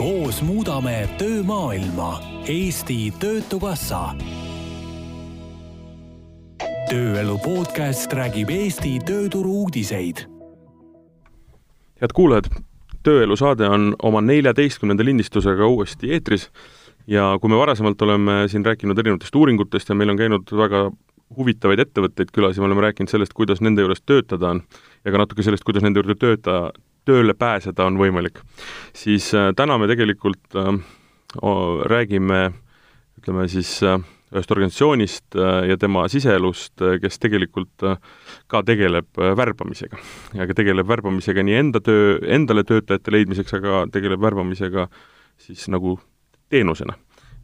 koos muudame töömaailma. Eesti Töötukassa. tööelu podcast räägib Eesti tööturu uudiseid. head kuulajad, Tööelu saade on oma neljateistkümnenda lindistusega uuesti eetris ja kui me varasemalt oleme siin rääkinud erinevatest uuringutest ja meil on käinud väga huvitavaid ettevõtteid külas ja me oleme rääkinud sellest, kuidas nende juures töötada on ja ka natuke sellest, kuidas nende juurde tööta, tööle pääseda on võimalik, siis äh, täna me tegelikult äh, räägime ütleme siis äh, ühest organisatsioonist ja tema siseelust, kes tegelikult ka tegeleb värbamisega. ja ka tegeleb värbamisega nii enda töö, endale töötajate leidmiseks, aga tegeleb värbamisega siis nagu teenusena.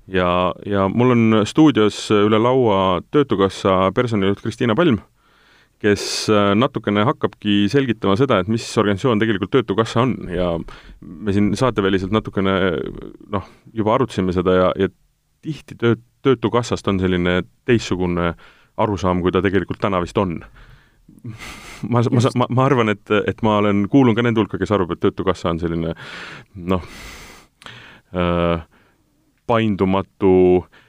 ja, ja mul on stuudios üle laua Töötukassa personalijuht Kristiina Palm, kes natukene hakkabki selgitama seda, et mis organisatsioon tegelikult Töötukassa on ja me siin saateväliselt natukene noh, juba arutasime seda ja, ja tihti töö, Töötukassast on selline teistsugune arusaam, kui ta tegelikult täna vist on. ma, ma, ma, ma arvan, et, et ma olen, kuulun ka nende hulka, kes arvab, et Töötukassa on selline noh äh,, paindumatu äh,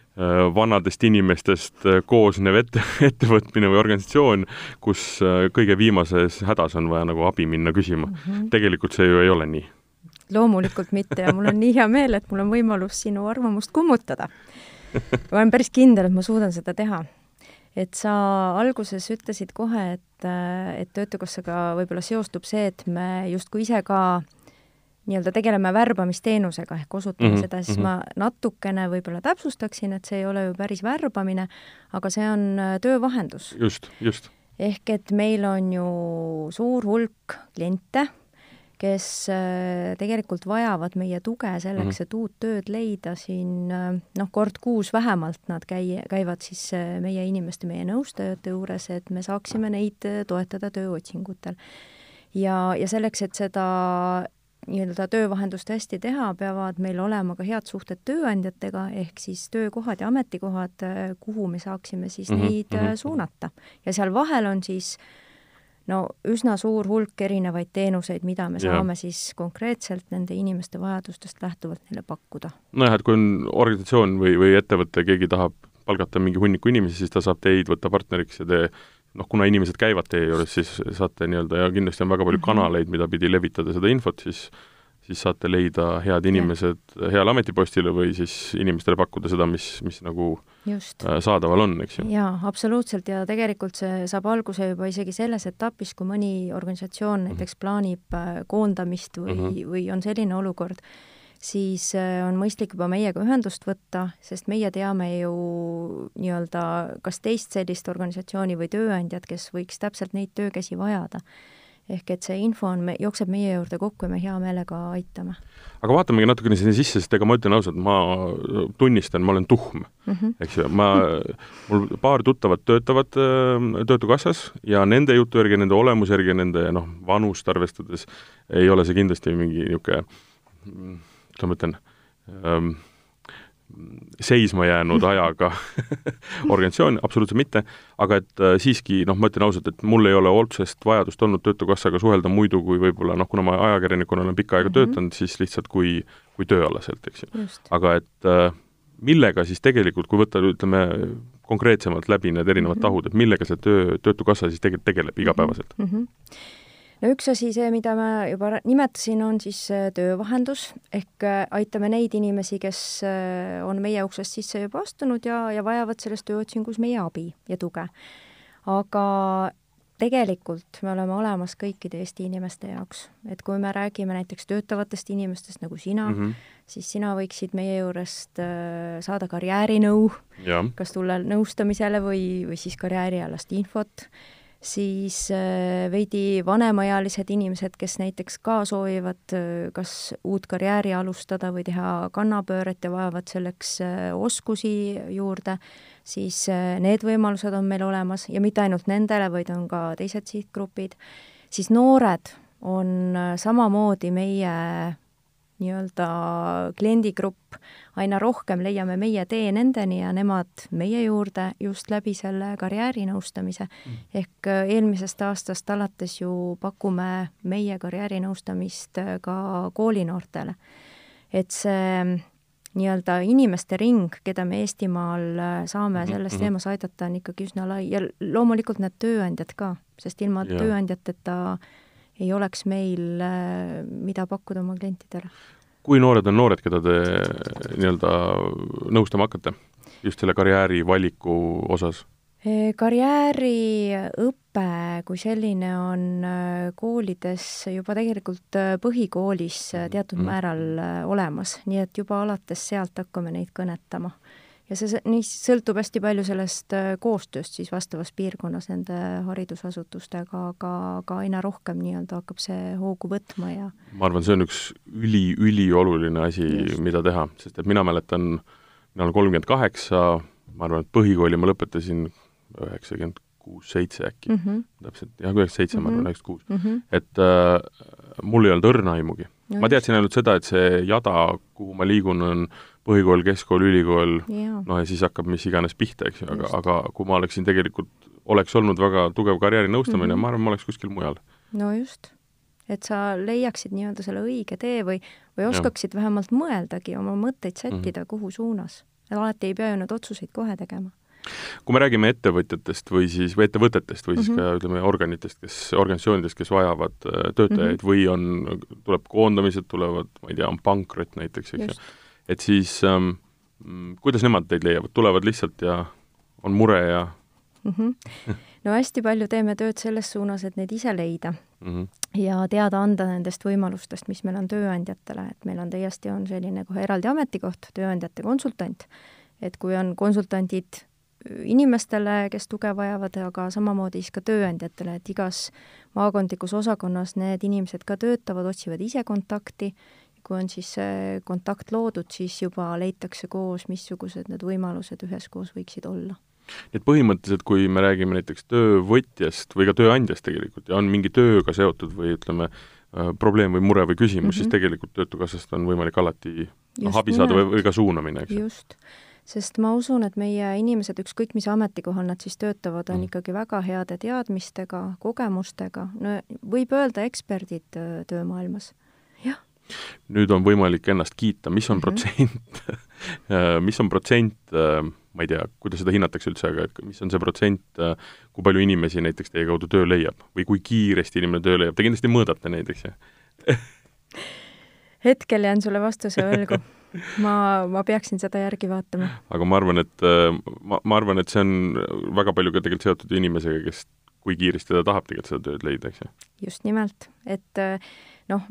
vanadest inimestest äh, koosnev ette, ettevõtmine või organisatsioon, kus äh, kõige viimases hädas on vaja nagu abi minna küsima mm. -hmm. tegelikult see ju ei ole nii loomulikult mitte ja mul on nii hea meel, et mul on võimalus sinu arvamust kummutada ma olen päris kindel, et ma suudan seda teha. et sa alguses ütlesid kohe, et, et Töötukassaga võib-olla seostub see, et me justkui ise ka nii-öelda tegeleme värbamisteenusega ehk osutame mm -hmm, seda, siis mm -hmm. ma natukene võib-olla täpsustaksin, et see ei ole ju päris värbamine, aga see on äh, töövahendus. just, just. ehk et meil on ju suur hulk kliente kes äh, tegelikult vajavad meie tuge selleks mm, -hmm. et uut tööd leida siin äh, noh, kord kuus vähemalt nad käi-, käivad siis meie inimeste, meie nõustajate juures, et me saaksime neid toetada tööotsingutel. ja, ja selleks, et seda nii-öelda töövahendust hästi teha, peavad meil olema ka head suhted tööandjatega, ehk siis töökohad ja ametikohad, kuhu me saaksime siis mm -hmm. neid mm -hmm. suunata. ja seal vahel on siis no üsna suur hulk erinevaid teenuseid, mida me ja. saame siis konkreetselt nende inimeste vajadustest lähtuvalt neile pakkuda. nojah, et kui on organisatsioon või, või ettevõte, keegi tahab palgata mingi hunniku inimesi, siis ta saab teid võtta partneriks ja te noh, kuna inimesed käivad teie juures, siis saate nii-öelda ja kindlasti on väga palju mhm. kanaleid, mida pidi levitada seda infot, siis siis saate leida head inimesed heale ametipostile või siis inimestele pakkuda seda, mis, mis nagu Just. Äh, saadaval on, eks ju. jaa, absoluutselt ja tegelikult see saab alguse juba isegi selles etapis, kui mõni organisatsioon mhm. näiteks plaanib äh, koondamist või mm, -hmm. või on selline olukord, siis äh, on mõistlik juba meiega ühendust võtta, sest meie teame ju nii-öelda kas teist sellist organisatsiooni või tööandjat, kes võiks täpselt neid töökäsi vajada ehk et see info on, jookseb meie juurde kokku ja me hea meelega aitame. aga vaatamegi natukene sinna sisse, sest ega ma ütlen ausalt, ma tunnistan, ma olen tuhm mm, -hmm. eks ju, ma, mul paar tuttavat töötavad äh, Töötukassas ja nende jutu järgi, nende olemuse järgi, nende noh, vanust arvestades ei ole see kindlasti mingi niisugune, kuidas ma ütlen ähm,, seisma jäänud ajaga organisatsioon, absoluutselt mitte, aga et äh, siiski noh, ma ütlen ausalt, et mul ei ole otsest vajadust olnud Töötukassaga suhelda muidu kui võib-olla noh, kuna ma ajakirjanikuna olen pikka aega mm -hmm. töötanud, siis lihtsalt kui, kui tööalaselt, eks ju. aga et äh, millega siis tegelikult, kui võtta, ütleme, konkreetsemalt läbi need erinevad mm -hmm. tahud, et millega see töö, Töötukassa siis tegelikult tegeleb igapäevaselt mm? -hmm no üks asi, see, mida ma juba nimetasin, on siis äh, töövahendus. Ehk äh, aitame neid inimesi, kes äh, on meie uksest sisse juba astunud ja, ja vajavad selles tööotsingus meie abi ja tuge. aga tegelikult me oleme olemas kõikide Eesti inimeste jaoks, et kui me räägime näiteks töötavatest inimestest nagu sina mm, -hmm. siis sina võiksid meie juurest saada karjäärinõu, kas tulla nõustamisele või, või siis karjäärialast infot siis äh, veidi vanemaealised inimesed, kes näiteks ka soovivad äh, kas uut karjääri alustada või teha kannapööret ja vajavad selleks äh, oskusi juurde, siis need võimalused on meil olemas ja mitte ainult nendele, vaid on ka teised sihtgrupid, siis noored on samamoodi meie nii-öelda kliendigrupp, aina rohkem leiame meie tee nendeni ja nemad meie juurde just läbi selle karjäärinõustamise mm.. ehk äh, eelmisest aastast alates ju pakume meie karjäärinõustamist äh, ka koolinoortele. et see nii-öelda inimeste ring, keda me Eestimaal äh, saame Mhm, selles mhm. teemas aidata, on ikkagi üsna lai ja loomulikult need tööandjad ka, sest ilma Jaa. tööandjateta ei oleks meil äh, mida pakkuda oma klientidele. kui noored on noored, keda te nii-öelda nõustama hakkate just selle karjääri valiku osas? Karjääriõpe kui selline on äh, koolides juba tegelikult äh, põhikoolis äh, teatud Mhm. määral äh, olemas, nii et juba alates sealt hakkame neid kõnetama. Ja see, nii sõltub hästi palju sellest äh, koostööst siis vastavas piirkonnas nende haridusasutustega, aga, aga aina rohkem nii-öelda hakkab see hoogu võtma ja ma arvan, see on üks üli-ülioluline asi, mida teha, sest et mina mäletan, mina olen kolmkümmend kaheksa, ma arvan, et põhikooli ma lõpetasin üheksakümmend kuus, seitse äkki mm. -hmm. täpselt, jah, üheksakümmend seitse, ma arvan, Mhm. üheksakümmend kuus. -hmm. et äh, mul ei olnud õrna aimugi. ma teadsin ainult seda, et see jada, kuhu ma liigun, on põhikool, keskkool, ülikool, jaa, no ja siis hakkab mis iganes pihta, eks ju, aga, aga kui ma oleksin tegelikult, oleks olnud väga tugev karjäärinõustamine mm, Mhm. -hmm. ma arvan, ma oleks kuskil mujal. no just. et sa leiaksid nii-öelda selle õige tee või, või oskaksid vähemalt mõeldagi, oma mõtteid Mhm. sättida mm, -hmm. kuhu suunas. alati ei pea ju neid otsuseid kohe tegema. kui me räägime ettevõtjatest või siis, või ettevõtetest või siis Mhm. ka ütleme, organitest, kes, organisatsioonidest, kes vajavad äh, töötajaid mm -hmm. või on, tuleb koondamised, tulevad, ma ei tea, on pankrot näiteks, eks ju, et siis ähm, mm, kuidas nemad teid leiavad, tulevad lihtsalt ja on mure ja mm. -hmm. no hästi palju teeme tööd selles suunas, et neid ise leida mm -hmm. ja teada anda nendest võimalustest, mis meil on tööandjatele, et meil on täiesti, on selline kohe eraldi ametikoht, tööandjate konsultant. et kui on konsultandid inimestele, kes tuge vajavad, aga samamoodi siis ka tööandjatele, et igas maakondlikus osakonnas need inimesed ka töötavad, otsivad ise kontakti, kui on siis see kontakt loodud, siis juba leitakse koos, missugused need võimalused üheskoos võiksid olla. nii et põhimõtteliselt, kui me räägime näiteks töövõtjast või ka tööandjast tegelikult ja on mingi tööga seotud või ütleme, probleem või mure või küsimus mm, -hmm. siis Mhm. tegelikult Töötukassast on võimalik alati noh, abi saada või, nimelt. või ka suunamine, eks ju. just, sest ma usun, et meie inimesed, ükskõik mis ametikohal nad siis töötavad, on Mm. mm. ikkagi väga heade teadmistega, kogemustega, no võib öelda eksperdid öö, töömaailmas. Nüüd on võimalik ennast kiita, mis on Mhm. protsent mis on protsent, ma ei tea, kuidas seda hinnatakse üldse, aga et mis on see protsent, kui palju inimesi näiteks teie kaudu töö leiab või kui kiiresti inimene töö leiab, te kindlasti mõõdate neid, eks ju? hetkel jään sulle vastuse võlgu. ma, ma peaksin seda järgi vaatama. aga ma arvan, et ma, ma arvan, et see on väga palju ka tegelikult seotud inimesega, kes kui kiiresti ta tahab tegelikult seda tööd leida, eks ju. just nimelt, et noh,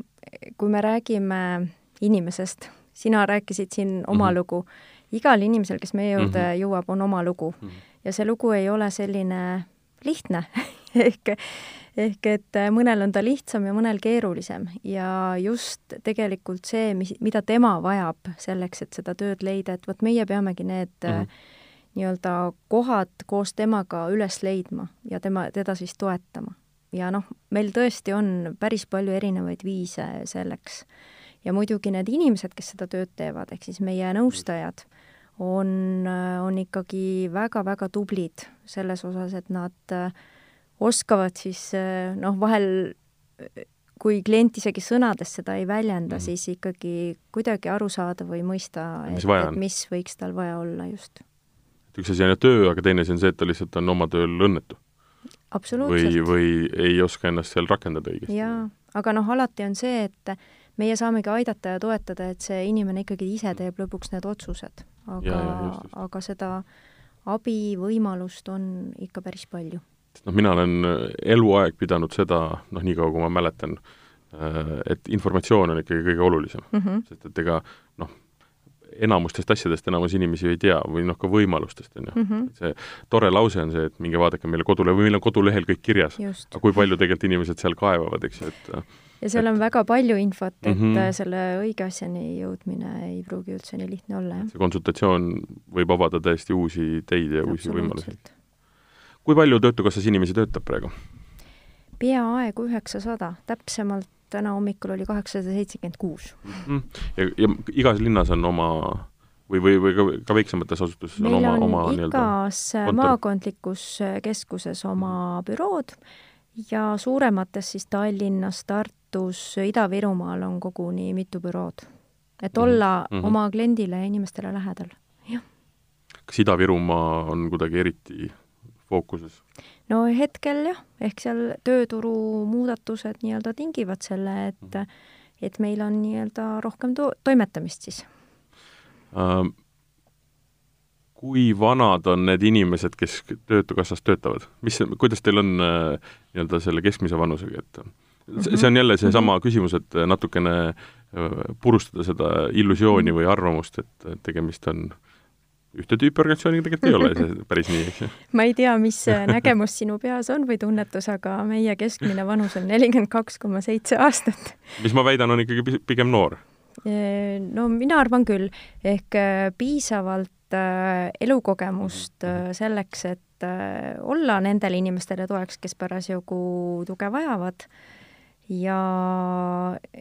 kui me räägime inimesest, sina rääkisid siin oma mm. -hmm. lugu, igal inimesel, kes meie juurde mm. -hmm. jõuab, on oma lugu Mhm. ja see lugu ei ole selline lihtne ehk, ehk et mõnel on ta lihtsam ja mõnel keerulisem ja just tegelikult see, mis, mida tema vajab selleks, et seda tööd leida, et vot meie peamegi need mm. -hmm. nii-öelda kohad koos temaga üles leidma ja tema, teda siis toetama. Ja noh, meil tõesti on päris palju erinevaid viise selleks. ja muidugi need inimesed, kes seda tööd teevad, ehk siis meie nõustajad, on, on ikkagi väga-väga tublid selles osas, et nad äh, oskavad siis noh, vahel kui klient isegi sõnades seda ei väljenda mm, -hmm. siis ikkagi kuidagi aru saada või mõista, et, et mis võiks tal vaja olla just. et üks asi on ju töö, aga teine asi on see, et ta lihtsalt on oma tööl õnnetu. Või, või ei oska ennast seal rakendada õigesti. jaa, aga noh, alati on see, et meie saamegi aidata ja toetada, et see inimene ikkagi ise teeb lõpuks need otsused. aga aga seda abivõimalust on ikka päris palju. noh, mina olen eluaeg pidanud seda, noh, niikaua kui ma mäletan, et informatsioon on ikkagi kõige olulisem Mm -hmm. sest et ega noh, enamustest asjadest enamus inimesi ei tea või noh, ka võimalustest, on ju. Mm -hmm. see tore lause on see, et minge vaadake meile kodule või meil on kodulehel kõik kirjas. aga kui palju tegelikult inimesed seal kaevavad, eks ju, et ja seal on väga palju infot, et mm. -hmm. selle õige asjani jõudmine ei pruugi üldse nii lihtne olla, jah. see konsultatsioon võib avada täiesti uusi teid ja uusi võimalusi. kui palju Töötukassas inimesi töötab praegu? peaaegu üheksasada, täpsemalt täna hommikul oli kaheksasada seitsekümmend kuus. Mm. ja, ja igas linnas on oma või, või, või ka, ka väiksemates asutustes on oma, oma nii-öelda igas kontor. maakondlikus keskuses oma bürood ja suuremates siis Tallinnas, Tartus, Ida-Virumaal on koguni mitu bürood. et Mhm, olla mhm. oma kliendile ja inimestele lähedal. kas Ida-Virumaa on kuidagi eriti fookuses? No hetkel jah, ehk seal tööturu muudatused nii-öelda tingivad selle, et Mhm. et meil on nii-öelda rohkem to-, toimetamist siis. Ähm, kui vanad on need inimesed, kes Töötukassas töötavad, mis, kuidas teil on äh, nii-öelda selle keskmise vanusega, et see see on jälle seesama küsimus, et natukene äh, purustada seda illusiooni või arvamust, et tegemist on ühte tüüpi organisatsiooniga, tegelikult ei ole see päris nii, eks ju. ma ei tea, mis nägemus sinu peas on või tunnetus, aga meie keskmine vanus on nelikümmend kaks koma seitse aastat. mis ma väidan, on ikkagi pigem noor. no mina arvan küll, ehk äh, piisavalt äh, elukogemust äh, selleks, et olla nendele inimestele toeks, kes parasjagu tuge vajavad ja,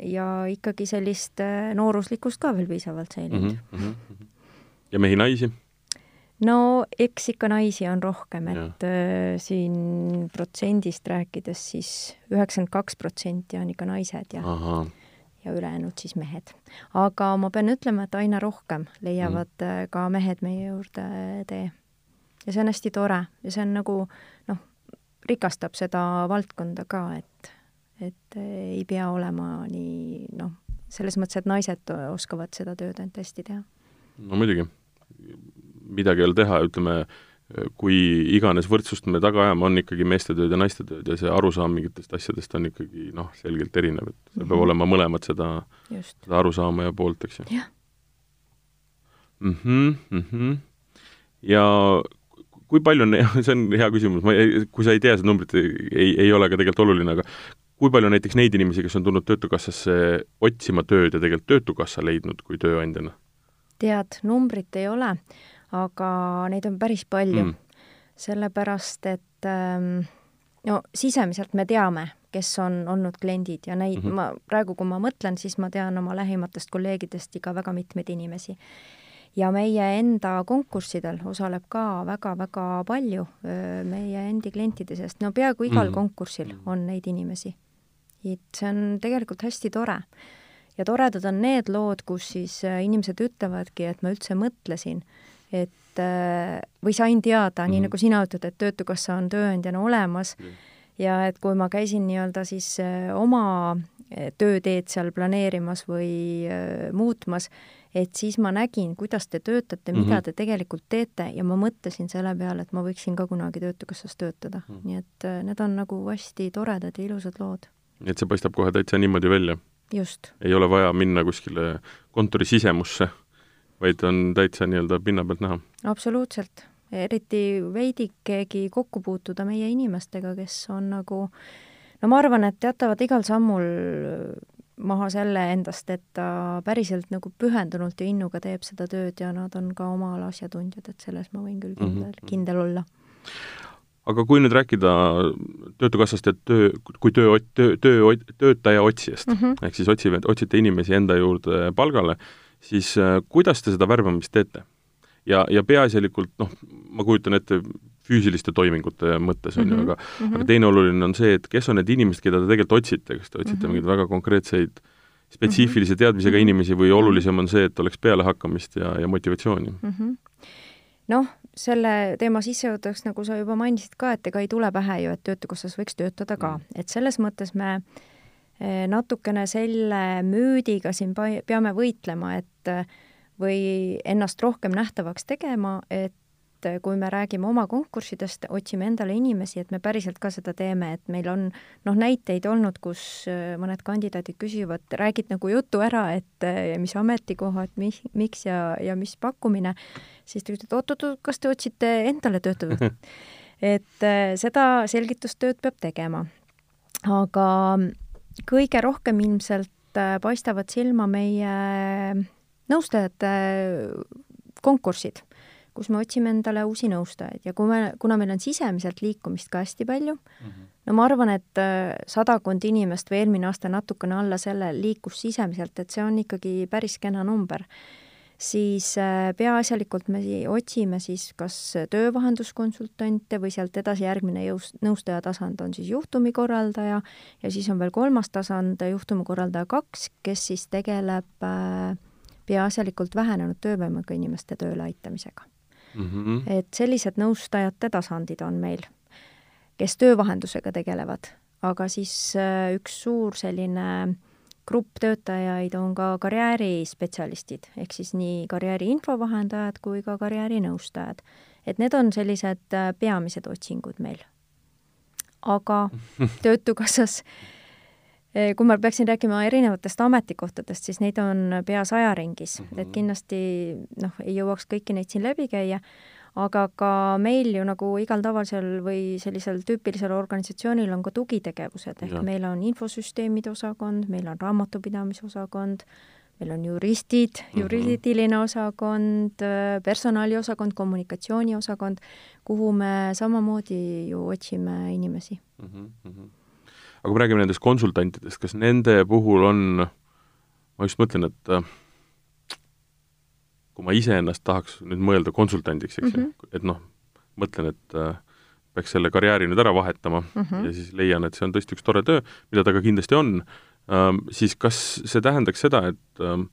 ja ikkagi sellist nooruslikkust ka veel piisavalt säilinud mm. -hmm. ja mehi-naisi? No eks ikka naisi on rohkem, et Jah. äh, siin protsendist rääkides siis üheksakümmend kaks protsenti on ikka naised ja ahah, ja ülejäänud siis mehed. aga ma pean ütlema, et aina rohkem leiavad mm. ka mehed meie juurde tee. ja see on hästi tore ja see on nagu noh, rikastab seda valdkonda ka, et, et ei pea olema nii noh, selles mõttes, et naised oskavad seda tööd ainult hästi teha. no muidugi, midagi ei ole teha, ütleme, kui iganes võrdsust me taga ajame, on ikkagi meeste tööd ja naiste tööd ja see arusaam mingitest asjadest on ikkagi noh, selgelt erinev, et seal peab Mhm. olema mõlemad seda, seda arusaama ja poolt, eks ju. jah, mhmh, mhmh. ja kui palju on, see on hea küsimus, ma ei, kui sa ei tea seda numbrit, ei, ei ole ka tegelikult oluline, aga kui palju näiteks neid inimesi, kes on tulnud Töötukassasse otsima tööd ja tegelikult Töötukassa leidnud kui tööandjana tead, numbrit ei ole, aga neid on päris palju mm. sellepärast, et ähm, no sisemiselt me teame, kes on olnud kliendid ja neid mm. -hmm. ma praegu, kui ma mõtlen, siis ma tean oma lähimatest kolleegidest ikka väga mitmeid inimesi. ja meie enda konkurssidel osaleb ka väga-väga palju meie endi klientide seast, no peaaegu igal mm. konkursil on neid inimesi. et see on tegelikult hästi tore ja toredad on need lood, kus siis äh, inimesed ütlevadki, et ma üldse mõtlesin, et äh, või sain teada mm, -hmm. nii Mhm. nagu sina ütled, et Töötukassa on tööandjana olemas Jah. ja et kui ma käisin nii-öelda siis äh, oma äh, tööteed seal planeerimas või muutmas, et siis ma nägin, kuidas te töötate, mida Mhm. te tegelikult teete ja ma mõtlesin selle peale, et ma võiksin ka kunagi Töötukassas töötada Mhm. nii et need on nagu hästi toredad ja ilusad lood, nii et see paistab kohe täitsa niimoodi välja. just ei ole vaja minna kuskile kontori sisemusse, vaid on täitsa nii-öelda pinna pealt näha. absoluutselt, eriti veidikegi kokku puutuda meie inimestega, kes on nagu no ma arvan, et jätavad igal sammul maha selle endast, et ta päriselt nagu pühendunult ja innuga teeb seda tööd ja nad on ka oma ala asjatundjad, et selles ma võin küll kindel mm, Mhm. -hmm. kindel olla. aga kui nüüd rääkida Töötukassast ja töö, kui töö, töö, töö, töötaja otsijast mm, Mhm. -hmm. ehk siis otsime, otsite inimesi enda juurde palgale, siis äh, kuidas te seda värbamist teete? ja, ja peaasjalikult noh, ma kujutan ette, füüsiliste toimingute mõttes, on ju, Mhm, aga mhm. aga teine oluline on see, et kes on need inimesed, keda te tegelikult otsite, kas te otsite mm Mhm. -hmm. mingeid väga konkreetseid spetsiifilise teadmisega Mhm. inimesi või olulisem on see, et oleks pealehakkamist ja, ja motivatsiooni? mm. -hmm. noh, selle teema sissejuhatuseks, nagu sa juba mainisid ka, et ega ei tule pähe ju, et Töötukassas võiks töötada ka, et selles mõttes me eh, natukene selle müüdiga siin peame võitlema, et eh, või ennast rohkem nähtavaks tegema, et eh, kui me räägime oma konkurssidest, otsime endale inimesi, et me päriselt ka seda teeme, et meil on noh, näiteid olnud, kus eh, mõned kandidaadid küsivad, räägid nagu jutu ära, et eh, mis ametikohad, mis, miks ja, ja mis pakkumine, siis ta ütleb, et oot-oot, kas te otsite endale töötavat et eh, seda selgitustööd peab tegema. aga kõige rohkem ilmselt eh, paistavad silma meie nõustajate konkursid, kus me otsime endale uusi nõustajaid ja kui me, kuna meil on sisemiselt liikumist ka hästi palju mm, -hmm. no ma arvan, et äh, sadakond inimest või eelmine aasta natukene alla selle liikus sisemiselt, et see on ikkagi päris kena number, siis äh, peaasjalikult me si- otsime siis kas töövahenduskonsultante või sealt edasi järgmine jõus, nõustaja tasand on siis juhtumikorraldaja ja siis on veel kolmas tasand, juhtumikorraldaja kaks, kes siis tegeleb äh, peaasjalikult vähenenud töövõimega inimeste tööle aitamisega mm. -hmm. et sellised nõustajate tasandid on meil, kes töövahendusega tegelevad, aga siis äh, üks suur selline grupp töötajaid on ka karjäärispetsialistid, ehk siis nii karjääri infovahendajad kui ka karjäärinõustajad. et need on sellised äh, peamised otsingud meil. aga Töötukassas Eh, kui ma peaksin rääkima erinevatest ametikohtadest, siis neid on pea saja ringis mm, -hmm. et kindlasti noh, ei jõuaks kõiki neid siin läbi käia, aga ka meil ju nagu igal tavalisel või sellisel tüüpilisel organisatsioonil on ka tugitegevused, ehk ja. meil on infosüsteemide osakond, meil on raamatupidamisosakond, meil on juristid, mhm. juriidiline osakond, personaliosakond, kommunikatsiooniosakond, kuhu me samamoodi ju otsime inimesi mm. -hmm aga kui me räägime nendest konsultantidest, kas nende puhul on, ma just mõtlen, et äh, kui ma iseennast tahaks nüüd mõelda konsultandiks, eks ju mm -hmm., et noh, mõtlen, et äh, peaks selle karjääri nüüd ära vahetama mm -hmm. ja siis leian, et see on tõesti üks tore töö, mida ta ka kindlasti on ähm,, siis kas see tähendaks seda, et ähm,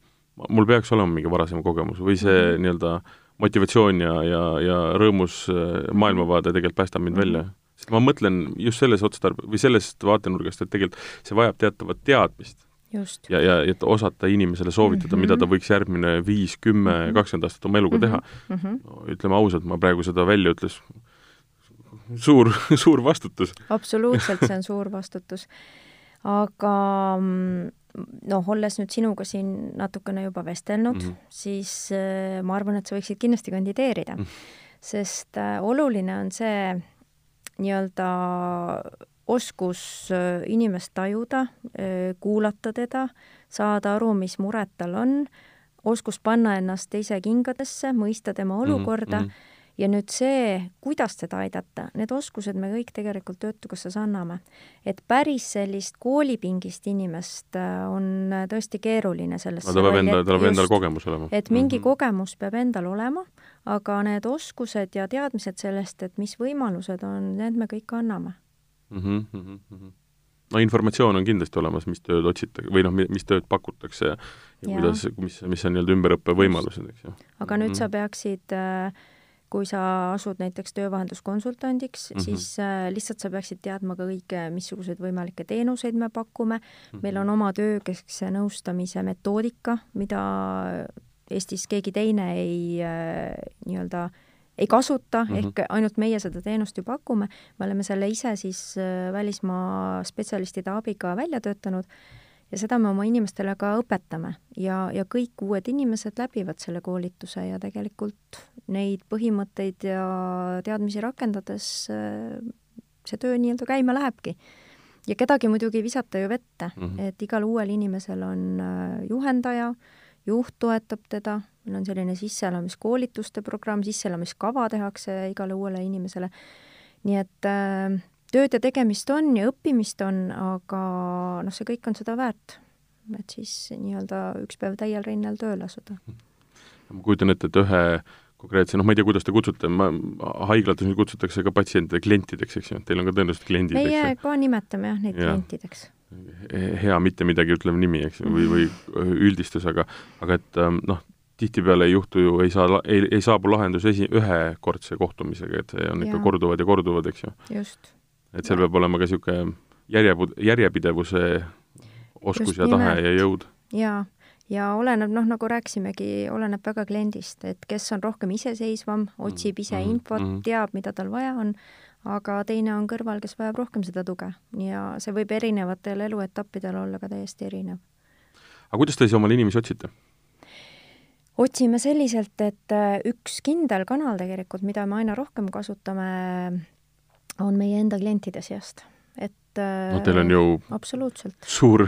mul peaks olema mingi varasem kogemus või see mm -hmm. nii-öelda motivatsioon ja, ja, ja rõõmus äh, maailmavaade tegelikult päästab mind mm -hmm. välja? sest ma mõtlen just selles otstarbe- või sellest vaatenurgast, et tegelikult see vajab teatavat teadmist. Ja, ja et osata inimesele soovitada mm, -hmm. mida ta võiks järgmine viis, kümme, mhm. kakskümmend aastat oma eluga teha mm. -hmm. No, ütleme ausalt, ma praegu seda välja ütles, suur, suur vastutus. absoluutselt, see on suur vastutus. aga mm, noh, olles nüüd sinuga siin natukene juba vestelnud mm, -hmm. siis äh, ma arvan, et sa võiksid kindlasti kandideerida mm. -hmm. sest äh, oluline on see, nii-öelda oskus äh, inimest tajuda, äh, kuulata teda, saada aru, mis mured tal on, oskus panna ennast teise kingadesse, mõista tema mhm, olukorda mm -hmm. ja nüüd see, kuidas teda aidata, need oskused me kõik tegelikult Töötukassas anname. et päris sellist koolipingist inimest äh, on tõesti keeruline sellesse no ta peab enda, tal peab endal kogemus olema. et mingi mm -hmm. kogemus peab endal olema aga need oskused ja teadmised sellest, et mis võimalused on, need me kõik anname mm. -hmm. no informatsioon on kindlasti olemas, mis tööd otsitakse või noh, mis tööd pakutakse ja, ja, kuidas, mis, mis on nii-öelda ümberõppe võimalused, eks ju. aga nüüd mm -hmm. sa peaksid äh, kui sa asud näiteks töövahenduskonsultandiks mm, -hmm. siis äh, lihtsalt sa peaksid teadma ka kõike, missuguseid võimalikke teenuseid me pakume mm. -hmm. meil on oma töökeskse nõustamise metoodika, mida Eestis keegi teine ei äh, nii-öelda ei kasuta mm, -hmm. ehk ainult meie seda teenust ju pakume, me oleme selle ise siis äh, välismaa spetsialistide abiga välja töötanud ja seda me oma inimestele ka õpetame ja, ja kõik uued inimesed läbivad selle koolituse ja tegelikult neid põhimõtteid ja teadmisi rakendades äh, see töö nii-öelda käima lähebki. ja kedagi muidugi ei visata ju vette mm, -hmm. et igal uuel inimesel on juhendaja äh, juht toetab teda, meil on selline sisseelamiskoolituste programm, sisseelamiskava tehakse igale uuele inimesele. nii et äh, tööd ja tegemist on ja õppimist on, aga noh, see kõik on seda väärt. et siis nii-öelda üks päev täiel rinnal tööle asuda. ma kujutan ette, et ühe konkreetse, noh, ma ei tea, kuidas te kutsute, ma, haiglates nüüd kutsutakse ka patsiente klientideks, eks ju, teil on ka tõenäoliselt kliendid, eks ju? meie ka nimetame jah, neid ja. klientideks hea mitte midagi ütlev nimi, eks ju, või, või üldistus, aga aga et ähm, noh, tihtipeale ei juhtu ju, ei saa, ei, ei saabu lahendus esi, ühekordse kohtumisega, et see on ikka ja. korduvad ja korduvad, eks ju. et seal ja. peab olema ka niisugune järjepud-, järjepidevuse oskus Just ja tahe nimelt. ja jõud. jaa, ja oleneb, noh, nagu rääkisimegi, oleneb väga kliendist, et kes on rohkem iseseisvam, otsib ise mm -hmm. infot mm, -hmm. teab, mida tal vaja on, aga teine on kõrval, kes vajab rohkem seda tuge ja see võib erinevatel eluetappidel olla ka täiesti erinev. aga kuidas te siis omale inimesi otsite? Otsime selliselt, et äh, üks kindel kanal tegelikult, mida me aina rohkem kasutame, on meie enda klientide seast, et no teil on ju absoluutselt suur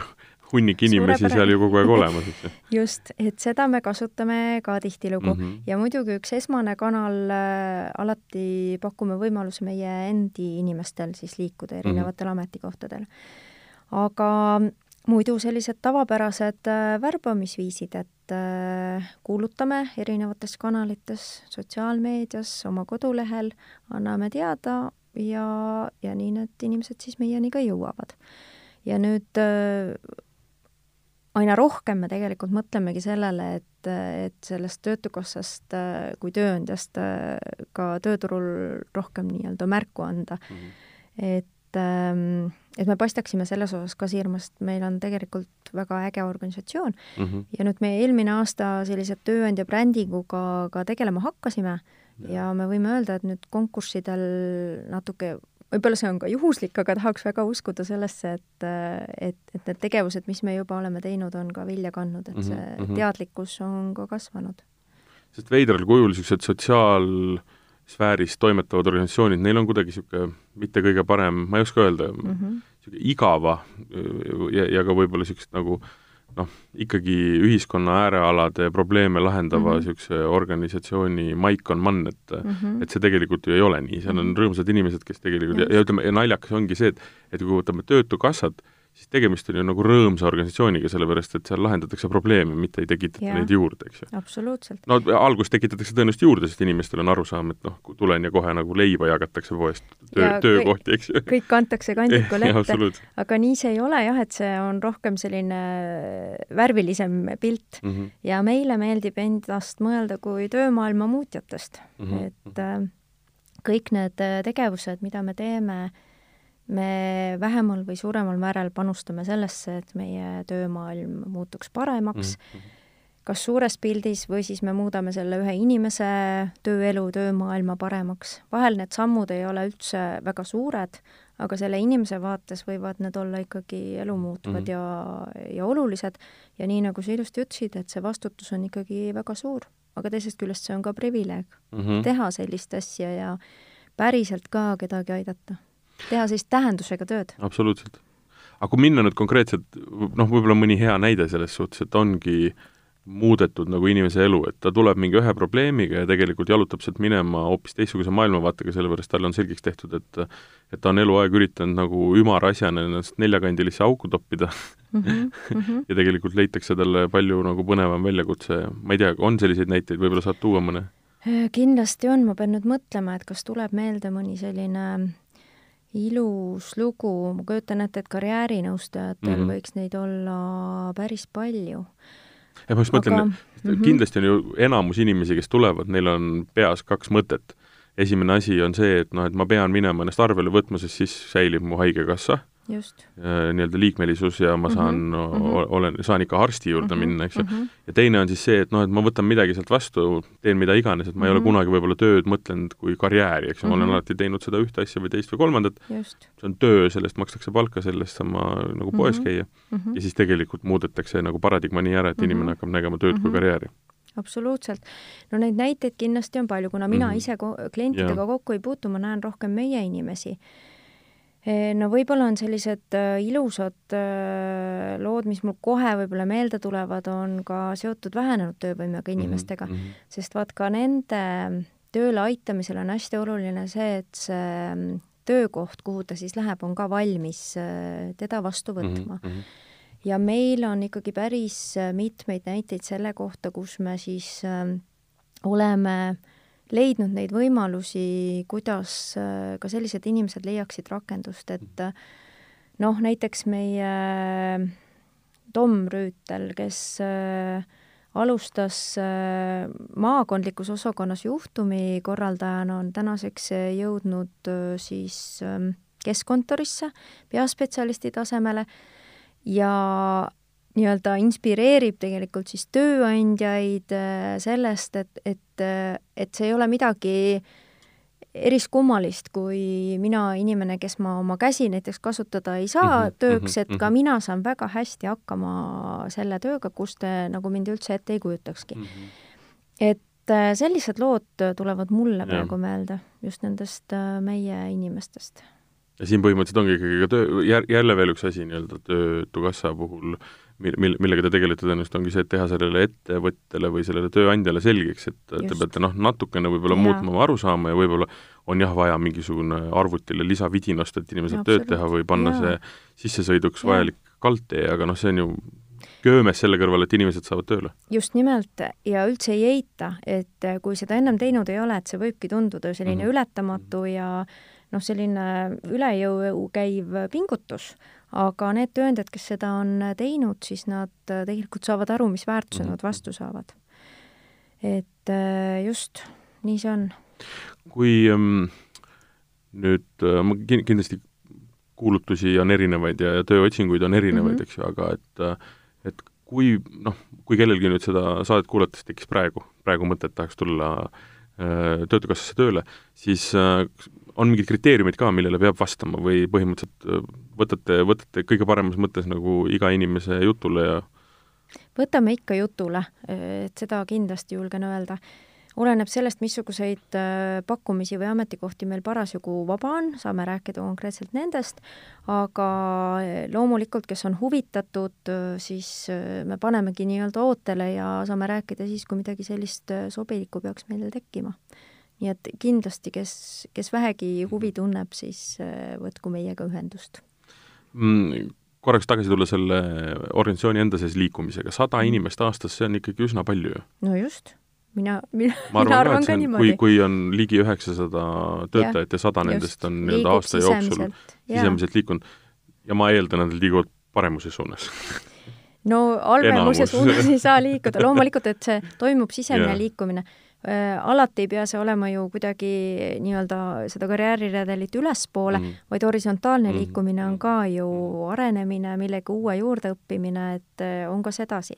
hunnik inimesi seal ju kogu aeg olemas, eks ju. just, et seda me kasutame ka tihtilugu mm -hmm. ja muidugi üks esmane kanal äh,, alati pakume võimaluse meie endi inimestel siis liikuda erinevatel mm -hmm. ametikohtadel. aga muidu sellised tavapärased äh, värbamisviisid, et äh, kuulutame erinevates kanalites, sotsiaalmeedias, oma kodulehel, anname teada ja, ja nii need inimesed siis meieni ka jõuavad. ja nüüd äh, aina rohkem me tegelikult mõtlemegi sellele, et, et sellest Töötukassast kui tööandjast ka tööturul rohkem nii-öelda märku anda mm. -hmm. et, ähm, et me paistaaksime selles osas ka siirmast, meil on tegelikult väga äge organisatsioon mm -hmm. ja nüüd me eelmine aasta sellise tööandja brändinguga ka tegelema hakkasime ja. ja me võime öelda, et nüüd konkurssidel natuke võib-olla see on ka juhuslik, aga tahaks väga uskuda sellesse, et, et, et need tegevused, mis me juba oleme teinud, on ka vilja kandnud, et see mm -hmm. teadlikkus on ka kasvanud. sest veidral kujul niisugused sotsiaalsfääris toimetavad organisatsioonid, neil on kuidagi niisugune mitte kõige parem, ma ei oska öelda mm, -hmm. niisugune igava ja, ja ka võib-olla niisugust nagu noh, ikkagi ühiskonna äärealade probleeme lahendava niisuguse mm -hmm. organisatsiooni maik on mann, et mm -hmm. et see tegelikult ju ei ole nii, seal on mhm. rõõmsad inimesed, kes tegelikult ja, ja ütleme, ja naljakas ongi see, et et kui võtame Töötukassat, siis tegemist on ju nagu rõõmsa organisatsiooniga, sellepärast et seal lahendatakse probleeme, mitte ei tekitata ja. neid juurde, eks ju. absoluutselt. no alguses tekitatakse tõenäoliselt juurde, sest inimestel on arusaam, et noh, tulen ja kohe nagu leiba jagatakse poest, töö, töökohti, eks ju. kõik kantakse kandikul ette, aga nii see ei ole jah, et see on rohkem selline värvilisem pilt mm -hmm. ja meile meeldib endast mõelda kui töömaailma muutjatest mm, -hmm. et äh, kõik need tegevused, mida me teeme, me vähemal või suuremal määral panustame sellesse, et meie töömaailm muutuks paremaks mm, -hmm. kas suures pildis või siis me muudame selle ühe inimese tööelu, töömaailma paremaks. vahel need sammud ei ole üldse väga suured, aga selle inimese vaates võivad need olla ikkagi elumuutvad mm -hmm. ja, ja olulised ja nii, nagu sa ilusti ütlesid, et see vastutus on ikkagi väga suur, aga teisest küljest see on ka privileeg mm -hmm. teha sellist asja ja päriselt ka kedagi aidata teha sellist tähendusega tööd. absoluutselt. aga kui minna nüüd konkreetselt, noh, võib-olla mõni hea näide selles suhtes, et ongi muudetud nagu inimese elu, et ta tuleb mingi ühe probleemiga ja tegelikult jalutab sealt minema hoopis teistsuguse maailmavaatega, sellepärast talle on selgeks tehtud, et et ta on eluaeg üritanud nagu ümara asjana ennast neljakandilisse auku toppida mm. -hmm, mm -hmm. ja tegelikult leitakse talle palju nagu põnevam väljakutse, ma ei tea, on selliseid näiteid, võib-olla saad tuua mõne? kindlasti on, ma pean nüüd mõtlema, et kas tuleb meelde mõni selline ilus lugu, ma kujutan ette, et karjäärinõustajatel mm -hmm. võiks neid olla päris palju. ja ma just mõtlen Aga..., mm -hmm. kindlasti on ju enamus inimesi, kes tulevad, neil on peas kaks mõtet. esimene asi on see, et noh, et ma pean minema ennast arvele võtma, sest siis säilib mu Haigekassa nii-öelda liikmelisus ja ma saan mm, -hmm. olen, saan ikka arsti juurde mm -hmm. minna, eks ju mm. -hmm. ja teine on siis see, et noh, et ma võtan midagi sealt vastu, teen mida iganes, et ma mm -hmm. ei ole mhm. kunagi võib-olla tööd mõtlenud kui karjääri, eks ju mm, -hmm. ma olen mhm. alati teinud seda ühte asja või teist või kolmandat, see on töö, selle eest makstakse palka, selle eest saan ma nagu poes mm -hmm. käia mm. -hmm. ja siis tegelikult muudetakse nagu paradigma nii ära, et mm -hmm. inimene hakkab nägema tööd mm -hmm. kui karjääri absoluutselt. no neid näiteid kindlasti on palju, kuna mina mm -hmm. ise klientidega ja. kokku ei puutu, ma näen rohkem meie inimesi no võib-olla on sellised äh, ilusad äh, lood, mis mul kohe võib-olla meelde tulevad, on ka seotud vähenenud töövõimega mhm, inimestega mm, -hmm. sest vaat ka nende tööle aitamisel on hästi oluline see, et see mm, töökoht, kuhu ta siis läheb, on ka valmis äh, teda vastu mhm, võtma mm. -hmm. ja meil on ikkagi päris mitmeid näiteid selle kohta, kus me siis äh, oleme äh, leidnud neid võimalusi, kuidas äh, ka sellised inimesed leiaksid rakendust, et äh, noh, näiteks meie äh, Tom Rüütel, kes alustas maakondlikus osakonnas juhtumikorraldajana, on tänaseks jõudnud siis ähm, keskkontorisse peaspetsialisti tasemele ja nii-öelda inspireerib tegelikult siis tööandjaid äh, sellest, et, et, äh, et see ei ole midagi eriskummalist, kui mina, inimene, kes ma oma käsi näiteks kasutada ei saa mm -hmm, tööks, et ka mhm. mina saan väga hästi hakkama selle tööga, kus te nagu mind üldse ette ei kujutakski mm. -hmm. et äh, sellised lood tulevad mulle praegu meelde just nendest meie inimestest. ja siin põhimõtteliselt ongi ikkagi ka töö, jälle veel üks asi nii-öelda Töötukassa puhul äh, mil-, mil-, millega te tegelete tõenäoliselt, ongi see, et teha sellele ettevõtjale või sellele tööandjale selgeks, et Just. te peate noh, natukene võib-olla muutma oma arusaama ja võib-olla on jah, vaja mingisugune arvutile lisavidinast, et inimene saab tööd teha või panna ja. see sissesõiduks ja. vajalik kaldtee, aga noh, see on ju köömes selle kõrval, et inimesed saavad tööle. just nimelt ja üldse ei eita, et kui seda ennem teinud ei ole, et see võibki tunduda selline mm -hmm. ületamatu ja noh, selline üle jõu käiv pingutus aga need tööandjad, kes seda on teinud, siis nad tegelikult saavad aru, mis väärtuse mm -hmm. nad vastu saavad. et just, nii see on. kui ähm, nüüd äh, ma kindlasti kuulutusi on erinevaid ja, ja tööotsinguid on erinevaid mm, -hmm. eks ju, aga et äh, et kui noh, kui kellelgi nüüd seda saadet kuulates tekkis praegu, praegu mõte, et tahaks tulla äh, Töötukassasse tööle, siis äh, on mingid kriteeriumid ka, millele peab vastama või põhimõtteliselt äh, võtate, võtate kõige paremas mõttes nagu iga inimese jutule ja võtame ikka jutule, et seda kindlasti julgen öelda oleneb sellest, missuguseid äh, pakkumisi või ametikohti meil parasjagu vaba on, saame rääkida konkreetselt nendest, aga äh, loomulikult, kes on huvitatud, siis me panemegi nii-öelda ootele ja saame rääkida siis, kui midagi sellist sobilikku peaks meile tekkima. Nii et kindlasti, kes, kes vähegi huvi tunneb, siis võtku meiega ühendust. Mm korraks tagasi tulla selle organisatsiooni enda sees liikumisega, sada mm. inimest aastas, see on ikkagi üsna palju ju. no just. Mina, mina, ma arvan, mina arvan ka, ka niimoodi. kui, kui on ligi üheksasada töötajat ja sada nendest on nii-öelda aasta jooksul sisemiselt. Liikunud. Ja ma eeldan, et nad liiguvad paremuse suunas. No halvemuse suunas ei saa liikuda, loomulikult, et see toimub sisemine liikumine. äh,. Alati ei pea see olema ju kuidagi nii-öelda seda karjääriredelit ülespoole mm, -hmm. vaid horisontaalne mm -hmm. liikumine on ka ju arenemine, millegi uue juurdeõppimine, et äh, on ka sedasi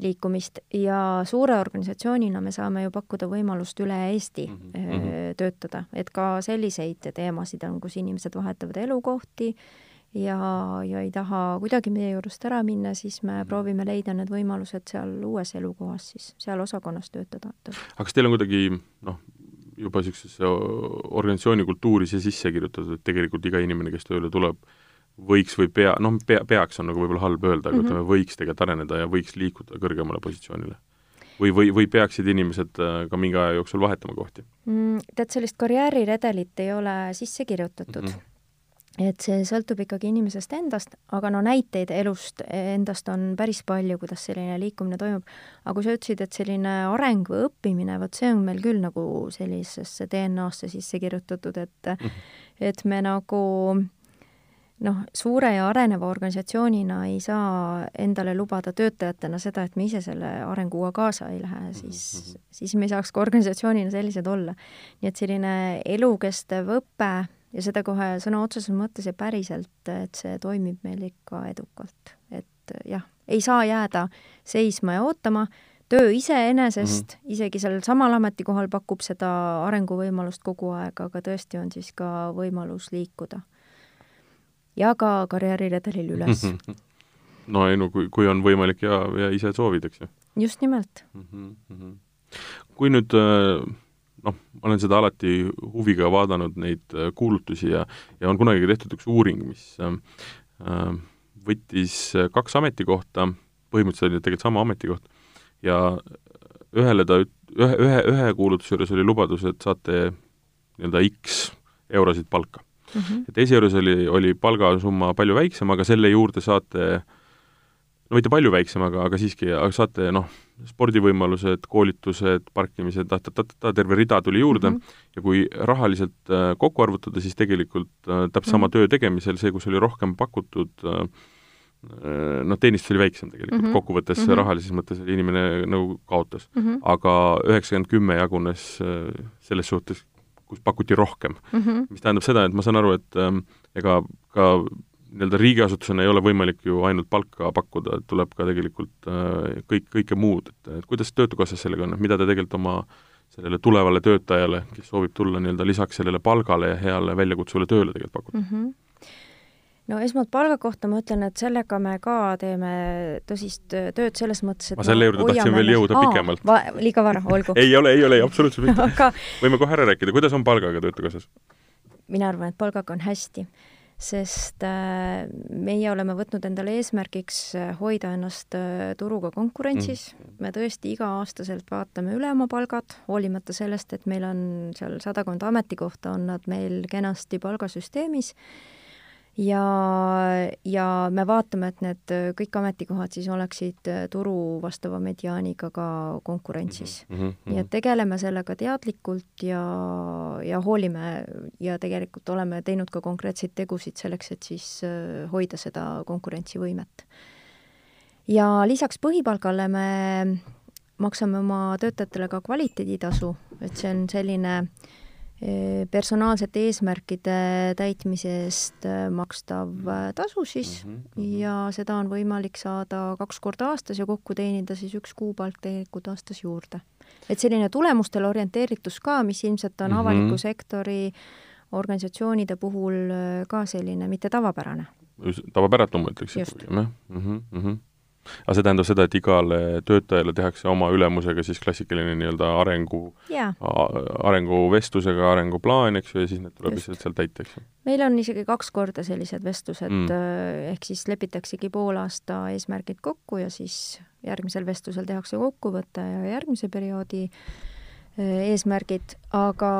liikumist ja suure organisatsioonina me saame ju pakkuda võimalust üle Eesti mm -hmm. töötada, et ka selliseid teemasid on, kus inimesed vahetavad elukohti ja, ja ei taha kuidagi meie juurest ära minna, siis me mhm. proovime leida need võimalused seal uues elukohas siis, seal osakonnas töötada. aga kas teil on kuidagi noh, juba niisugusesse organisatsiooni kultuuri see sisse kirjutatud, et tegelikult iga inimene, kes tööle tuleb, võiks või pea, noh, pea, peaks on nagu võib-olla halb öelda, aga mm -hmm. ütleme, võiks tegelikult areneda ja võiks liikuda kõrgemale positsioonile? või, või, või peaksid inimesed äh, ka mingi aja jooksul vahetama kohti mm,? Tead, sellist karjääriredelit ei ole sisse kirjutatud mm. -hmm. Et see sõltub ikkagi inimesest endast, aga no näiteid elust endast on päris palju, kuidas selline liikumine toimub. aga kui sa ütlesid, et selline areng või õppimine, vot see on meil küll nagu sellisesse DNA-sse sisse kirjutatud, et mm -hmm. et me nagu noh, suure ja areneva organisatsioonina ei saa endale lubada töötajatena seda, et me ise selle arenguga kaasa ei lähe, siis mm, -hmm. siis me ei saaks ka organisatsioonina sellised olla. nii et selline elukestev õpe ja seda kohe sõna otseses mõttes ja päriselt, et see toimib meil ikka edukalt. et jah, ei saa jääda seisma ja ootama, töö iseenesest mm, -hmm. isegi sellel samal ametikohal pakub seda arenguvõimalust kogu aeg, aga tõesti on siis ka võimalus liikuda ja ka karjääriredelil üles no ei no kui, kui on võimalik ja, ja ise soovid, eks ju. just nimelt mm. -hmm. kui nüüd äh, noh, ma olen seda alati huviga vaadanud, neid äh, kuulutusi ja, ja on kunagi tehtud üks uuring, mis äh, äh võttis kaks ametikohta, põhimõtteliselt oli tegelikult sama ametikoht, ja ühele ta, ühe, ühe, ühe kuulutuse juures oli lubadus, et saate nii-öelda X eurosid palka mm. -hmm. et esijuures oli, oli palgasumma palju väiksem, aga selle juurde saate no mitte palju väiksem, aga, aga siiski, aga saate noh, spordivõimalused, koolitused, parkimised, ta-ta-ta-ta, terve rida tuli juurde mm -hmm. ja kui rahaliselt äh, kokku arvutada, siis tegelikult äh, täpselt sama mm -hmm. töö tegemisel, see, kus oli rohkem pakutud äh, noh, teenistus oli väiksem tegelikult mm, -hmm. kokkuvõttes mm -hmm. rahalises mõttes inimene nagu kaotas mm. -hmm. aga üheksakümmend kümme jagunes selles suhtes kus pakuti rohkem mm. -hmm. mis tähendab seda, et ma saan aru, et ähm, ega ka nii-öelda riigiasutusena ei ole võimalik ju ainult palka pakkuda, et tuleb ka tegelikult äh, kõik, kõike muud, et, et kuidas Töötukassas sellega on, et mida te tegelikult oma sellele tulevale töötajale, kes soovib tulla nii-öelda lisaks sellele palgale ja heale väljakutsule tööle tegelikult pakkuda mm? -hmm no esmalt palga kohta ma ütlen, et sellega me ka teeme tõsist tööd selles mõttes, et ma selle juurde tahtsin veel jõuda Aa, pikemalt. liiga vara, olgu ei ole, ei ole, absoluutselt mitte aga... võime kohe ära rääkida, kuidas on palgaga Töötukassas? mina arvan, et palgaga on hästi, sest äh, meie oleme võtnud endale eesmärgiks äh, hoida ennast äh, turuga konkurentsis. Mm.. me tõesti iga-aastaselt vaatame üle oma palgad, hoolimata sellest, et meil on seal sadakond ametikohta, on nad meil kenasti palgasüsteemis ja, ja me vaatame, et need kõik ametikohad siis oleksid turu vastava mediaaniga ka konkurentsis mm. -hmm. nii et tegeleme sellega teadlikult ja, ja hoolime ja tegelikult oleme teinud ka konkreetseid tegusid selleks, et siis äh, hoida seda konkurentsivõimet. ja lisaks põhipalgale me maksame oma töötajatele ka kvaliteeditasu, et see on selline äh, personaalsete eesmärkide täitmise eest äh, makstav äh, tasu siis mm -hmm. ja seda on võimalik saada kaks korda aastas ja kokku teenida siis üks kuupalk tegelikult aastas juurde. et selline tulemustele orienteeritus ka, mis ilmselt on mm -hmm. avaliku sektori organisatsioonide puhul ka selline mitte tavapärane. tavapäratu ma ütleks jah mm -hmm,. Aga see tähendab seda, et igale töötajale tehakse oma ülemusega siis klassikaline nii-öelda arengu yeah., arenguvestlusega arenguplaan, eks ju, ja siis need tuleb lihtsalt seal täita, eks ju? meil on isegi kaks korda sellised vestlused mm., äh, ehk siis lepitaksegi poolaasta eesmärgid kokku ja siis järgmisel vestlusel tehakse kokkuvõte ja järgmise perioodi äh, eesmärgid, aga,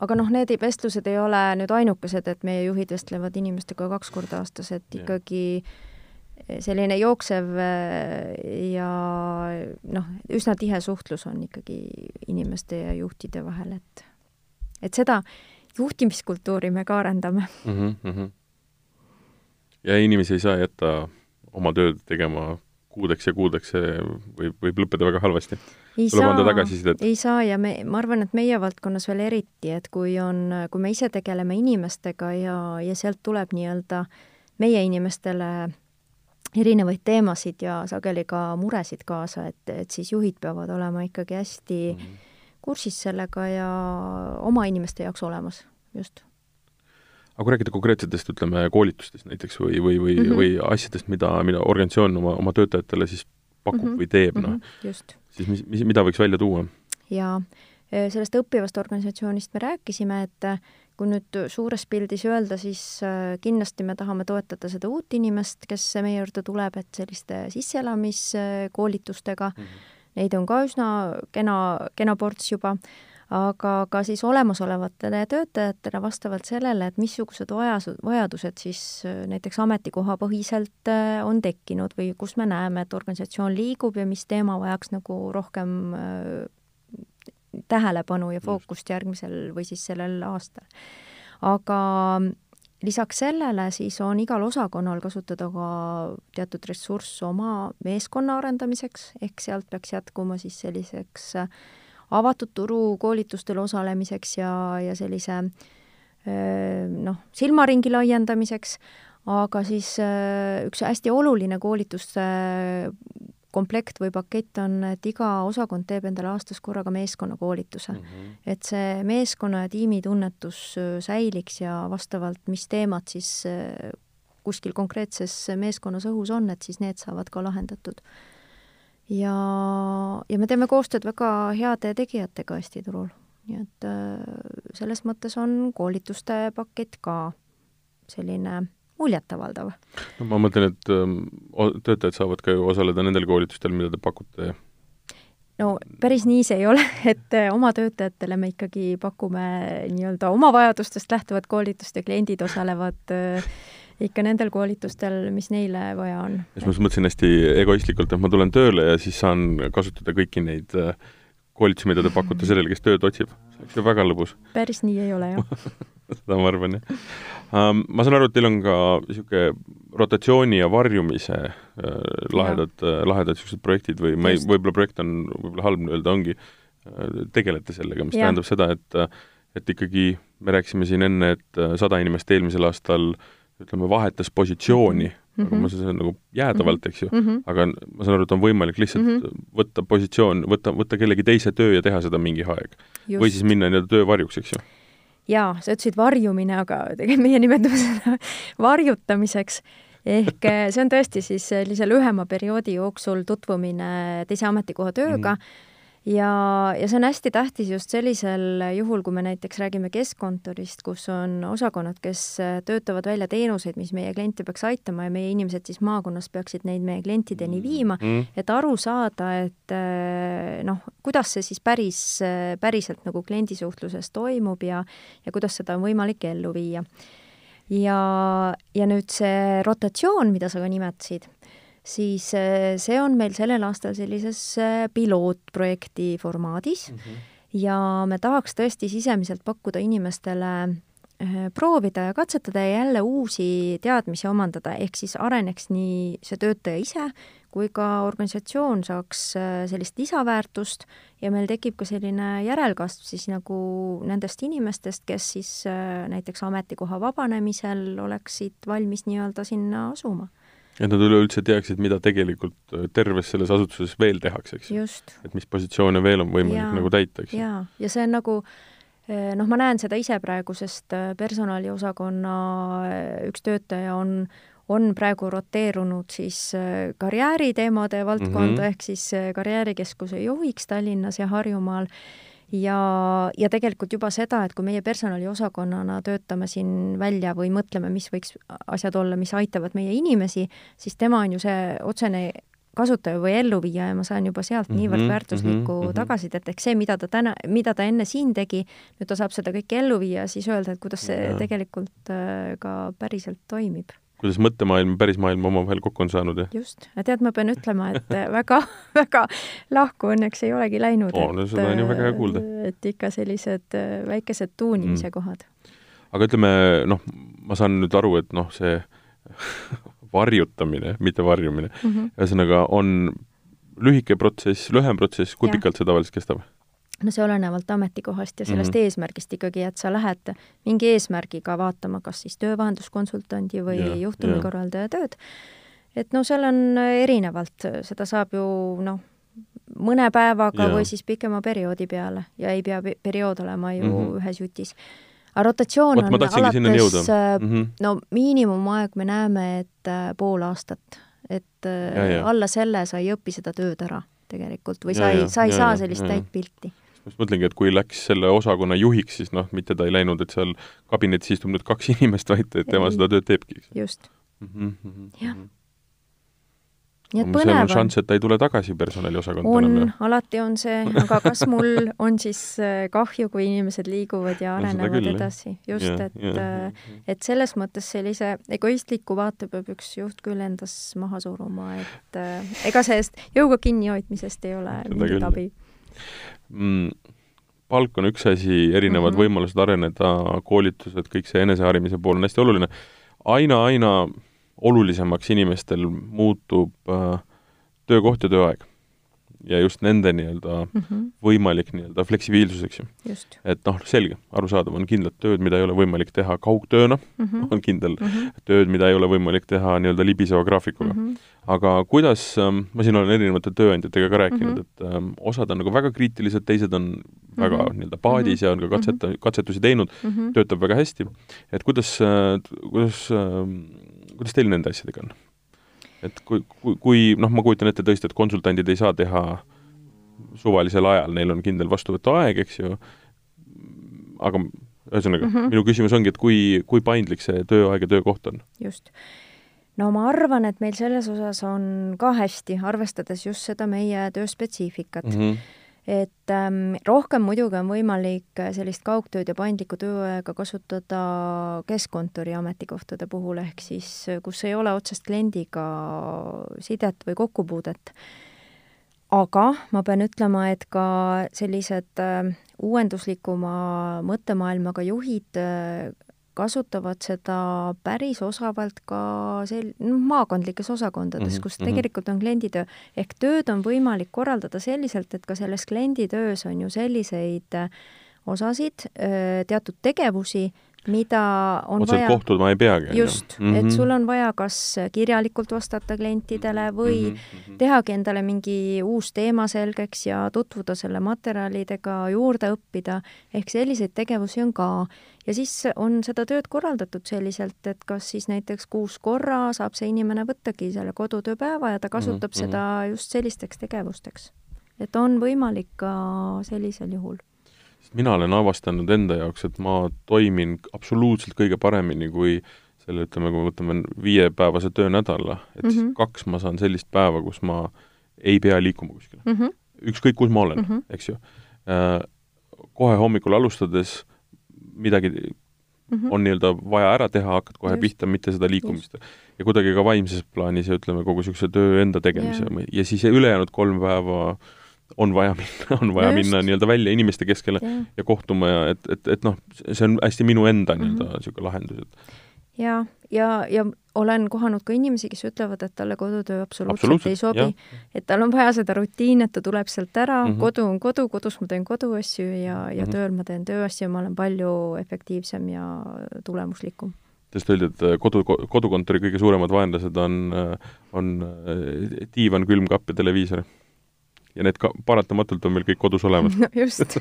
aga noh, need vestlused ei ole nüüd ainukesed, et meie juhid vestlevad inimestega kaks korda aastas, et yeah. Ikkagi selline jooksev äh, ja noh, üsna tihe suhtlus on ikkagi inimeste ja juhtide vahel, et et seda juhtimiskultuuri me ka arendame mm. -hmm. ja inimesi ei saa jätta oma tööd tegema kuudeks ja kuudeks, see võib, võib lõppeda väga halvasti. ei saa, ei saa ja me, ma arvan, et meie valdkonnas veel eriti, et kui on, kui me ise tegeleme inimestega ja, ja sealt tuleb nii-öelda meie inimestele erinevaid teemasid ja sageli ka muresid kaasa, et, et siis juhid peavad olema ikkagi hästi mm -hmm. kursis sellega ja oma inimeste jaoks olemas, just. aga kui rääkida konkreetsetest, ütleme, koolitustest näiteks või, või, või mm, -hmm. või asjadest, mida, mida organisatsioon oma, oma töötajatele siis pakub mm -hmm. või teeb, noh mm -hmm., siis mis, mis, mida võiks välja tuua? jaa, sellest õppivast organisatsioonist me rääkisime, et kui nüüd suures pildis öelda, siis äh, kindlasti me tahame toetada seda uut inimest, kes meie juurde tuleb, et selliste sisseelamiskoolitustega mm, -hmm. neid on ka üsna kena, kena ports juba, aga ka siis olemasolevatele töötajatele vastavalt sellele, et missugused vajas, vajadused siis äh, näiteks ametikohapõhiselt äh, on tekkinud või kus me näeme, et organisatsioon liigub ja mis teema vajaks nagu rohkem tähelepanu ja fookust järgmisel või siis sellel aastal. aga lisaks sellele siis on igal osakonnal kasutada ka teatud ressurss oma meeskonna arendamiseks, ehk sealt peaks jätkuma siis selliseks avatud turu koolitustel osalemiseks ja, ja sellise noh, silmaringi laiendamiseks, aga siis üks hästi oluline koolituste komplekt või pakett on, et iga osakond teeb endale aastas korraga meeskonnakoolituse mm. -hmm. et see meeskonna ja tiimi tunnetus äh, säiliks ja vastavalt, mis teemad siis äh, kuskil konkreetses meeskonnas õhus on, et siis need saavad ka lahendatud. ja, ja me teeme koostööd väga heade tegijatega Eesti turul, nii et äh, selles mõttes on koolituste pakett ka selline muljetavaldav. no ma mõtlen, et ähm, töötajad saavad ka ju osaleda nendel koolitustel, mida te pakute no päris nii see ei ole, et äh, oma töötajatele me ikkagi pakume nii-öelda oma vajadustest lähtuvat koolitust ja kliendid osalevad äh, ikka nendel koolitustel, mis neile vaja on. siis ma mõtlesin hästi egoistlikult, et ma tulen tööle ja siis saan kasutada kõiki neid äh, koolitusi, mida te pakute sellele, kes tööd otsib. see oleks ju väga lõbus. päris nii ei ole, jah seda ma arvan, jah um,. Ma saan aru, et teil on ka niisugune rotatsiooni ja varjumise äh, lahedad, äh, lahedad niisugused projektid või ma ei, võib-olla projekt on võib-olla halb öelda, ongi äh,, tegelete sellega, mis ja. tähendab seda, et äh, et ikkagi me rääkisime siin enne, et sada inimest eelmisel aastal ütleme, vahetas positsiooni mm, -hmm. aga ma saan, see on nagu jäädavalt, eks ju mm, -hmm. aga ma saan aru, et on võimalik lihtsalt mm -hmm. võtta positsioon, võtta, võtta kellegi teise töö ja teha seda mingi aeg. või siis minna nii-öelda töövarjuks, eks ju jaa, sa ütlesid varjumine, aga tegelikult meie nimetame seda varjutamiseks. ehk eh, see on tõesti siis sellise lühema perioodi jooksul tutvumine teise ametikoha tööga mm. -hmm ja, ja see on hästi tähtis just sellisel juhul, kui me näiteks räägime keskkontorist, kus on osakonnad, kes töötavad välja teenuseid, mis meie kliente peaks aitama ja meie inimesed siis maakonnas peaksid neid meie klientideni viima mm., et aru saada, et noh, kuidas see siis päris, päriselt nagu kliendisuhtluses toimub ja, ja kuidas seda on võimalik ellu viia ja, ja nüüd see rotatsioon, mida sa ka nimetasid, siis äh, see on meil sellel aastal sellises äh, pilootprojekti formaadis mm -hmm. ja me tahaks tõesti sisemiselt pakkuda inimestele Äh, proovida ja katsetada ja jälle uusi teadmisi omandada, ehk siis areneks nii see töötaja ise kui ka organisatsioon saaks sellist lisaväärtust ja meil tekib ka selline järelkasv siis nagu nendest inimestest, kes siis näiteks ametikoha vabanemisel oleksid valmis nii-öelda sinna asuma et nad üleüldse teaksid, mida tegelikult terves selles asutuses veel tehakse, eks ju. et mis positsioone veel on võimalik ja, nagu täita, eks ju. jaa, ja see on nagu Eh, noh, ma näen seda ise praegu, sest eh, personaliosakonna üks töötaja on, on praegu roteerunud siis karjääriteemade valdkonda mm -hmm. ehk siis karjäärikeskuse juhiks Tallinnas ja Harjumaal ja, ja tegelikult juba seda, et kui meie personaliosakonnana töötame siin välja või mõtleme, mis võiks asjad olla, mis aitavad meie inimesi, siis tema on ju see otsene kasutaja või elluviija ja ma saan juba sealt mm -hmm, niivõrd väärtuslikku mm -hmm. tagasisidet, ehk see, mida ta täna, mida ta enne siin tegi, nüüd ta saab seda kõike ellu viia, siis öelda, et kuidas see ja. tegelikult äh, ka päriselt toimib. Kuidas mõttemaailm ja pärismaailm omavahel kokku on saanud, jah? just, tead, ma pean ütlema, et väga, väga lahku õnneks ei olegi läinud oh,. no seda on ju väga hea kuulda. Äh, et ikka sellised äh, väikesed tuunimise mm. kohad. aga ütleme, noh, ma saan nüüd aru, et noh, see varjutamine, mitte varjumine mm. -hmm. ühesõnaga, on lühike protsess, lühem protsess, kui ja. pikalt see tavaliselt kestab? No see olenevalt ametikohast ja sellest mm -hmm. eesmärgist ikkagi, et sa lähed mingi eesmärgiga vaatama, kas siis töövahenduskonsultandi või ja, juhtumikorraldaja tööd. et no seal on erinevalt, seda saab ju noh, mõne päevaga ja. või siis pikema perioodi peale ja ei pea periood olema ju mm -hmm. ühes jutis aga rotatsioon Oot, on alates, mm -hmm. no miinimumaeg me näeme, et äh, pool aastat, et äh, ja, ja. alla selle sa ei õpi seda tööd ära tegelikult või ja, sa ei, sa ei ja, saa ja, sellist ja, täit pilti just mõtlengi, et kui läks selle osakonna juhiks, siis noh, mitte ta ei läinud, et seal kabinetis istub nüüd kaks inimest, vaid et tema ei, seda tööd teebki. just. Mm. -hmm, jah. -hmm nii et põnev on. šanss, et ta ei tule tagasi personaliosakonda on, alati on see, aga kas mul on siis äh, kahju, kui inimesed liiguvad ja arenevad no, edasi, just, et, äh, et selles mõttes sellise egoistliku vaate peab üks juht küll endas maha suruma, et äh, ega sellest jõuga kinnihoidmisest ei ole mingit abi palk on üks asi, erinevad mm -hmm. võimalused areneda, koolitused, kõik see eneseharimise pool on hästi oluline aina,. aina-aina olulisemaks inimestel muutub äh, töökoht ja tööaeg. Ja just nende nii-öelda mm -hmm. võimalik nii-öelda fleksibiilsus, eks ju. et noh, selge, arusaadav, on kindlad tööd, mida ei ole võimalik teha kaugtööna mm, -hmm. on kindel mm -hmm. tööd, mida ei ole võimalik teha nii-öelda libiseva graafikuga mm. -hmm. aga kuidas ähm,, ma siin olen erinevate tööandjatega ka rääkinud mm, -hmm. et ähm, osad on nagu väga kriitilised, teised on väga mm -hmm. nii-öelda paadis mm -hmm. ja on ka katseta- mm, -hmm. katsetusi teinud mm, -hmm. töötab väga hästi, et kuidas äh,, kuidas äh, kuidas teil nende asjadega on? Et kui, kui, kui noh, ma kujutan ette tõesti, et konsultandid ei saa teha suvalisel ajal, neil on kindel vastuvõtuaeg, eks ju, aga ühesõnaga mm, -hmm. minu küsimus ongi, et kui, kui paindlik see tööaeg ja töökoht on? just. no ma arvan, et meil selles osas on ka hästi, arvestades just seda meie töö spetsiifikat mm. -hmm et ähm, rohkem muidugi on võimalik äh, sellist kaugtööd ja paindlikku tööaega kasutada keskkontori ametikohtade puhul, ehk siis äh, kus ei ole otsest kliendiga sidet või kokkupuudet. aga ma pean ütlema, et ka sellised äh, uuenduslikuma mõttemaailmaga juhid äh, kasutavad seda päris osavalt ka sel-, noh, maakondlikes osakondades mm, -hmm. kus mhm. tegelikult on klienditöö. ehk tööd on võimalik korraldada selliselt, et ka selles klienditöös on ju selliseid äh, osasid, äh, teatud tegevusi, mida on Otseselt vaja kohtuma ei peagi. just mm, -hmm. et mhm. sul on vaja kas kirjalikult vastata klientidele või mm -hmm. tehagi endale mingi uus teema selgeks ja tutvuda selle materjalidega, juurde õppida, ehk selliseid tegevusi on ka. ja siis on seda tööd korraldatud selliselt, et kas siis näiteks kuus korra saab see inimene võttagi selle kodutööpäeva ja ta kasutab mm -hmm. seda just sellisteks tegevusteks. et on võimalik ka sellisel juhul sest mina olen avastanud enda jaoks, et ma toimin absoluutselt kõige paremini, kui selle, ütleme, kui me võtame viiepäevase töönädala, et mm -hmm. kaks ma saan sellist päeva, kus ma ei pea liikuma kuskile mm. -hmm. ükskõik, kus ma olen mm, -hmm. eks ju äh,. kohe hommikul alustades midagi mm -hmm. on nii-öelda vaja ära teha, hakkad kohe Just. pihta, mitte seda liikumist. ja kuidagi ka vaimses plaanis ja ütleme, kogu niisuguse töö enda tegemise Jaa. ja. ja siis ülejäänud kolm päeva on vaja minna, on vaja No minna nii-öelda välja inimeste keskele jah, ja kohtuma ja et, et, et noh, see on hästi minu enda Mhm. nii-öelda niisugune lahendus, et ja, ja, ja olen kohanud ka inimesi, kes ütlevad, et talle kodutöö absoluutselt, Absoluutselt, ei sobi et tal on vaja seda rutiini, et ta tuleb sealt ära mm. -hmm. kodu on kodu, kodus ma teen koduasju ja, ja mm. -hmm. tööl ma teen tööasju, ma olen palju efektiivsem ja tulemuslikum. sest öeldi, et äh, kodu, kodukontori kõige suuremad vaenlased on, on äh, diivan, külmkapp ja televiisor. Ja need ka paratamatult on meil kõik kodus olemas. no just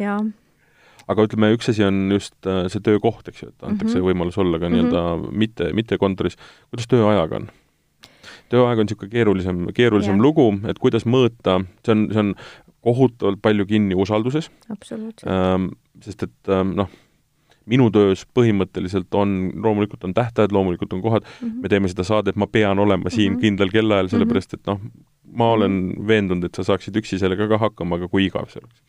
jaa, aga ütleme, üks asi on just äh, see töökoht, eks ju, et antakse mm. -hmm. võimalus olla ka nii-öelda mm -hmm. mitte, mitte kontoris. kuidas tööajaga on? tööaeg on niisugune keerulisem, keerulisem Jah. lugu, et kuidas mõõta, see on, see on kohutavalt palju kinni usalduses absoluutselt ähm,, sest et ähm, noh, minu töös põhimõtteliselt on, loomulikult on tähtajad, loomulikult on kohad, mm. -hmm. me teeme seda saadet, ma pean olema siin mm Mhm. -hmm. kindlal kellaajal, sellepärast et noh, ma olen veendunud, et sa saaksid üksi sellega ka hakkama, aga kui igav see oleks.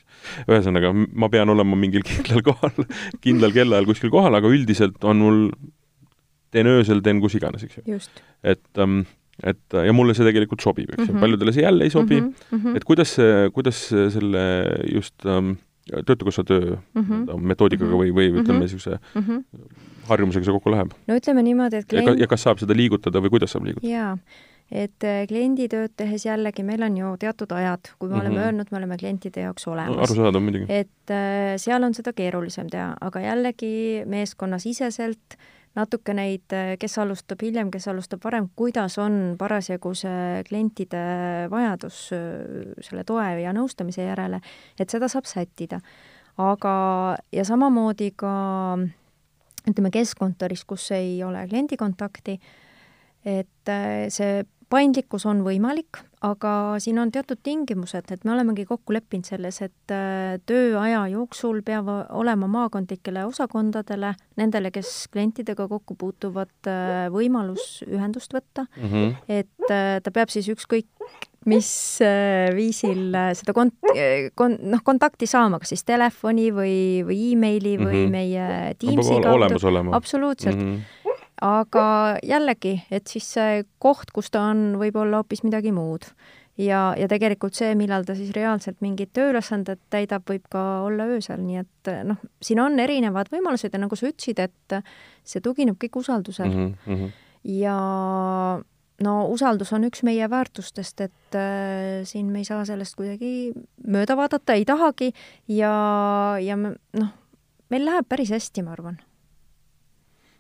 ühesõnaga, ma pean olema mingil kindlal kohal, kindlal kellaajal kuskil kohal, aga üldiselt on mul, teen öösel, teen kus iganes, eks ju. et ähm, et ja mulle see tegelikult sobib, eks ju mm Mhm. -hmm., paljudele see jälle ei sobi mm, mm. -hmm. et kuidas see, kuidas selle just ähm, töötukassa töö mm -hmm. metoodikaga või, või ütleme Mhm. niisuguse mm -hmm. harjumusega see kokku läheb? no ütleme niimoodi, et ja, ka, klient ja kas saab seda liigutada või kuidas saab liigutada? jaa, et äh, klienditööd tehes jällegi meil on ju teatud ajad, kui me mm -hmm. oleme öelnud, me oleme klientide jaoks No, olemas arusaadav muidugi. et äh, seal on seda keerulisem teha, aga jällegi meeskonnasiseselt natuke neid, kes alustab hiljem, kes alustab varem, kuidas on parasjagu see klientide vajadus äh, selle toe ja nõustamise järele, et seda saab sättida. aga, ja samamoodi ka ütleme, keskkontoris, kus ei ole kliendikontakti, et äh, see paindlikkus on võimalik, aga siin on teatud tingimused, et me olemegi kokku leppinud selles, et äh, tööaja jooksul peab olema maakondlikele osakondadele, nendele, kes klientidega kokku puutuvad, äh, võimalus ühendust võtta, mm. -hmm. et äh, ta peab siis ükskõik mis viisil seda kont-, kon-, noh, kontakti saama, kas siis telefoni või, või emaili või Mhm. meie no Teamsi olema. absoluutselt mm, -hmm. Aga jällegi, et siis see koht, kus ta on, võib olla hoopis midagi muud. ja, ja tegelikult see, millal ta siis reaalselt mingit tööülesandet täidab, võib ka olla öösel, nii et noh, siin on erinevad võimalused ja nagu sa ütlesid, et see tugineb kõik usaldusel mm. Mm -hmm. ja no usaldus on üks meie väärtustest, et äh, siin me ei saa sellest kuidagi mööda vaadata, ei tahagi ja, ja me noh, meil läheb päris hästi, ma arvan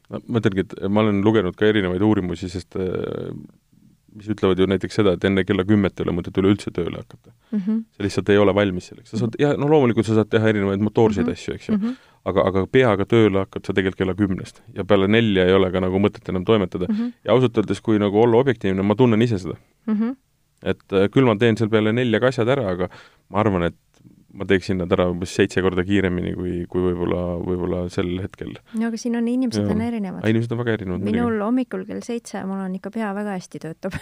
ma ütlengi, et ma olen lugenud ka erinevaid uurimusi, sest äh, mis ütlevad ju näiteks seda, et enne kella kümmet ei ole mõtet üleüldse tööle hakata. mm. -hmm. sa lihtsalt ei ole valmis selleks. sa saad, jah, no loomulikult sa saad teha erinevaid motoorseid Mhm. mm -hmm. asju, eks ju Mm -hmm. aga, aga peaga tööle hakkad sa tegelikult kella kümnest ja peale nelja ei ole ka nagu mõtet enam toimetada Mm -hmm. ja ausalt öeldes, kui nagu olla objektiivne, ma tunnen ise seda. Mm -hmm. et äh, küll ma teen seal peale nelja ka asjad ära, aga ma arvan, et ma teeksin nad ära umbes seitse korda kiiremini, kui, kui võib-olla, võib-olla sel hetkel. no aga siin on inimesed Jaa. on erinevad. inimesed on väga erinevad muidugi, minul hommikul kell seitse, mul on ikka pea väga hästi töötab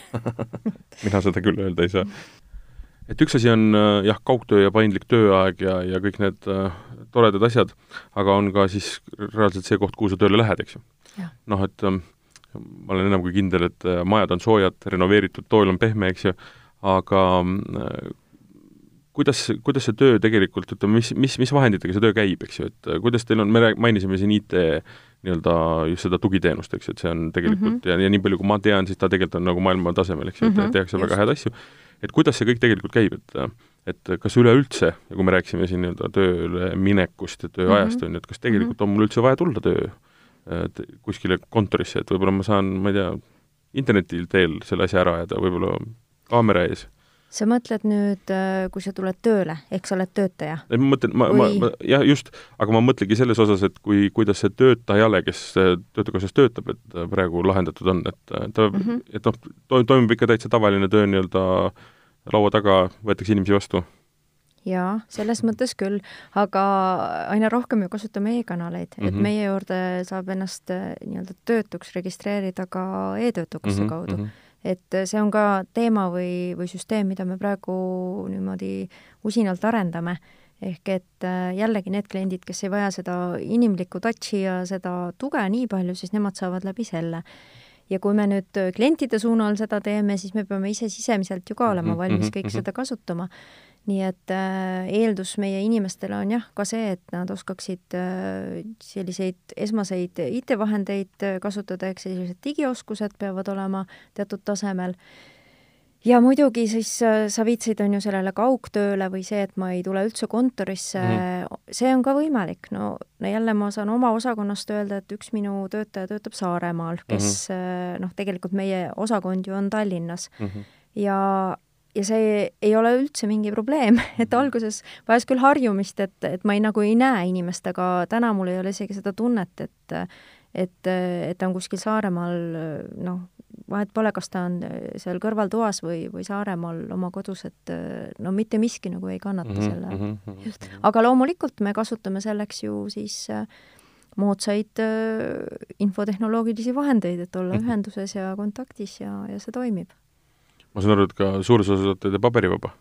mina seda küll öelda ei saa. et üks asi on äh, jah, kaugtöö ja paindlik tööaeg ja, ja kõik need äh, toredad asjad, aga on ka siis reaalselt see koht, kuhu sa tööle lähed, eks ju noh, et ähm, ma olen enam kui kindel, et äh, majad on soojad, renoveeritud, tool on pehme, eks ju, aga äh, kuidas, kuidas see töö tegelikult, ütleme, mis, mis, mis vahenditega see töö käib, eks ju, et äh, kuidas teil on, me rääg- mainisime siin IT nii-öelda just seda tugiteenust, eks ju, et see on tegelikult mm -hmm. ja, ja nii palju, kui ma tean, siis ta tegelikult on nagu maailma tasemel, eks ju mm -hmm. Mhm, et tehakse väga just. häid asju. et kuidas see kõik tegelikult käib, et et kas üleüldse, ja kui me rääkisime siin nii-öelda tööle minekust ja tööajast, Mhm. on ju, et kas tegelikult on mul üldse vaja tulla töö et kuskile kontorisse, et võib-olla ma saan, ma ei tea, interneti teel selle asja ära ajada, võib-olla kaamera ees sa mõtled nüüd, kui sa tuled tööle, ehk sa oled töötaja? ei, ma mõtlen, ma, ma, ma, jah, just, aga ma mõtlengi selles osas, et kui, kuidas see töötajale, kes äh, Töötukassas töötab, et äh, praegu lahendatud on, et äh, ta mm. -hmm. et noh, to-, toimub ikka täitsa tavaline töö nii-öelda laua taga, võetakse inimesi vastu. jaa, selles mõttes küll, aga aina rohkem ju kasutame e-kanaleid mm, -hmm. et Mhm. meie juurde saab ennast äh, nii-öelda töötuks registreerida ka e-töötukassa mm -hmm. kaudu mm. -hmm. Et see on ka teema või, või süsteem, mida me praegu niimoodi usinalt arendame, ehk et äh, jällegi need kliendid, kes ei vaja seda inimlikku touch'i ja seda tuge nii palju, siis nemad saavad läbi selle ja kui me nüüd klientide suunal seda teeme, siis me peame ise sisemiselt ju ka olema Mhm, valmis mhm, kõike mhm. seda kasutama. Nii et äh, eeldus meie inimestele on jah, ka see, et nad oskaksid äh, selliseid esmaseid IT-vahendeid äh, kasutada, ehk sellised digioskused peavad olema teatud tasemel ja muidugi siis sa viitsid, on ju, sellele kaugtööle või see, et ma ei tule üldse kontorisse mm. -hmm. see on ka võimalik, no, no jälle ma saan oma osakonnast öelda, et üks minu töötaja töötab Saaremaal, kes mm -hmm. noh, tegelikult meie osakond ju on Tallinnas Mhm. ja ja see ei ole üldse mingi probleem, et alguses vajas küll harjumist, et, et ma ei, nagu ei näe inimest, aga täna mul ei ole isegi seda tunnet, et et, et ta on kuskil Saaremaal, noh, vahet pole, kas ta on seal kõrvaltoas või, või Saaremaal oma kodus, et no mitte miski nagu ei kannata Mhm, selle mhm, mhm. just, aga loomulikult me kasutame selleks ju siis äh, moodsaid äh, infotehnoloogilisi vahendeid, et olla Mhm. ühenduses ja kontaktis ja, ja see toimib. Ma saan aru, et ka suures osas olete te paberivaba?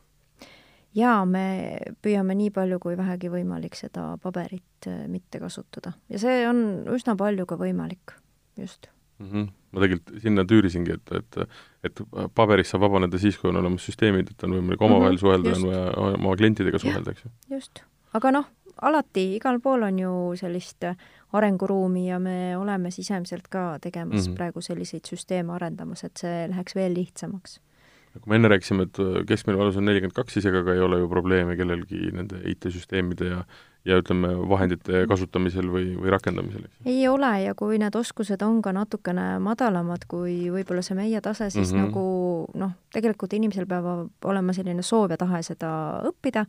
jaa, me püüame nii palju kui vähegi võimalik seda paberit äh, mitte kasutada ja see on üsna palju ka võimalik, just. mm. -hmm. ma tegelikult sinna tüürisingi, et, et et paberist saab vabaneda siis, kui on olemas süsteemid, et on võimalik omavahel Mhm, suhelda, just. on vaja oma klientidega suhelda, eks ju. just, aga noh, alati igal pool on ju sellist arenguruumi ja me oleme sisemiselt ka tegemas mm Mhm. -hmm. praegu selliseid süsteeme arendamas, et see läheks veel lihtsamaks. Kui me enne rääkisime, et keskmine vanus on nelikümmend kaks, siis ega ka ei ole ju probleeme kellelgi nende IT-süsteemide ja ja ütleme, vahendite kasutamisel või, või rakendamisel, ei ole ja kui need oskused on ka natukene madalamad kui võib-olla see meie tase, siis mm. -hmm. nagu noh, tegelikult inimesel peab olema selline soov ja tahe seda õppida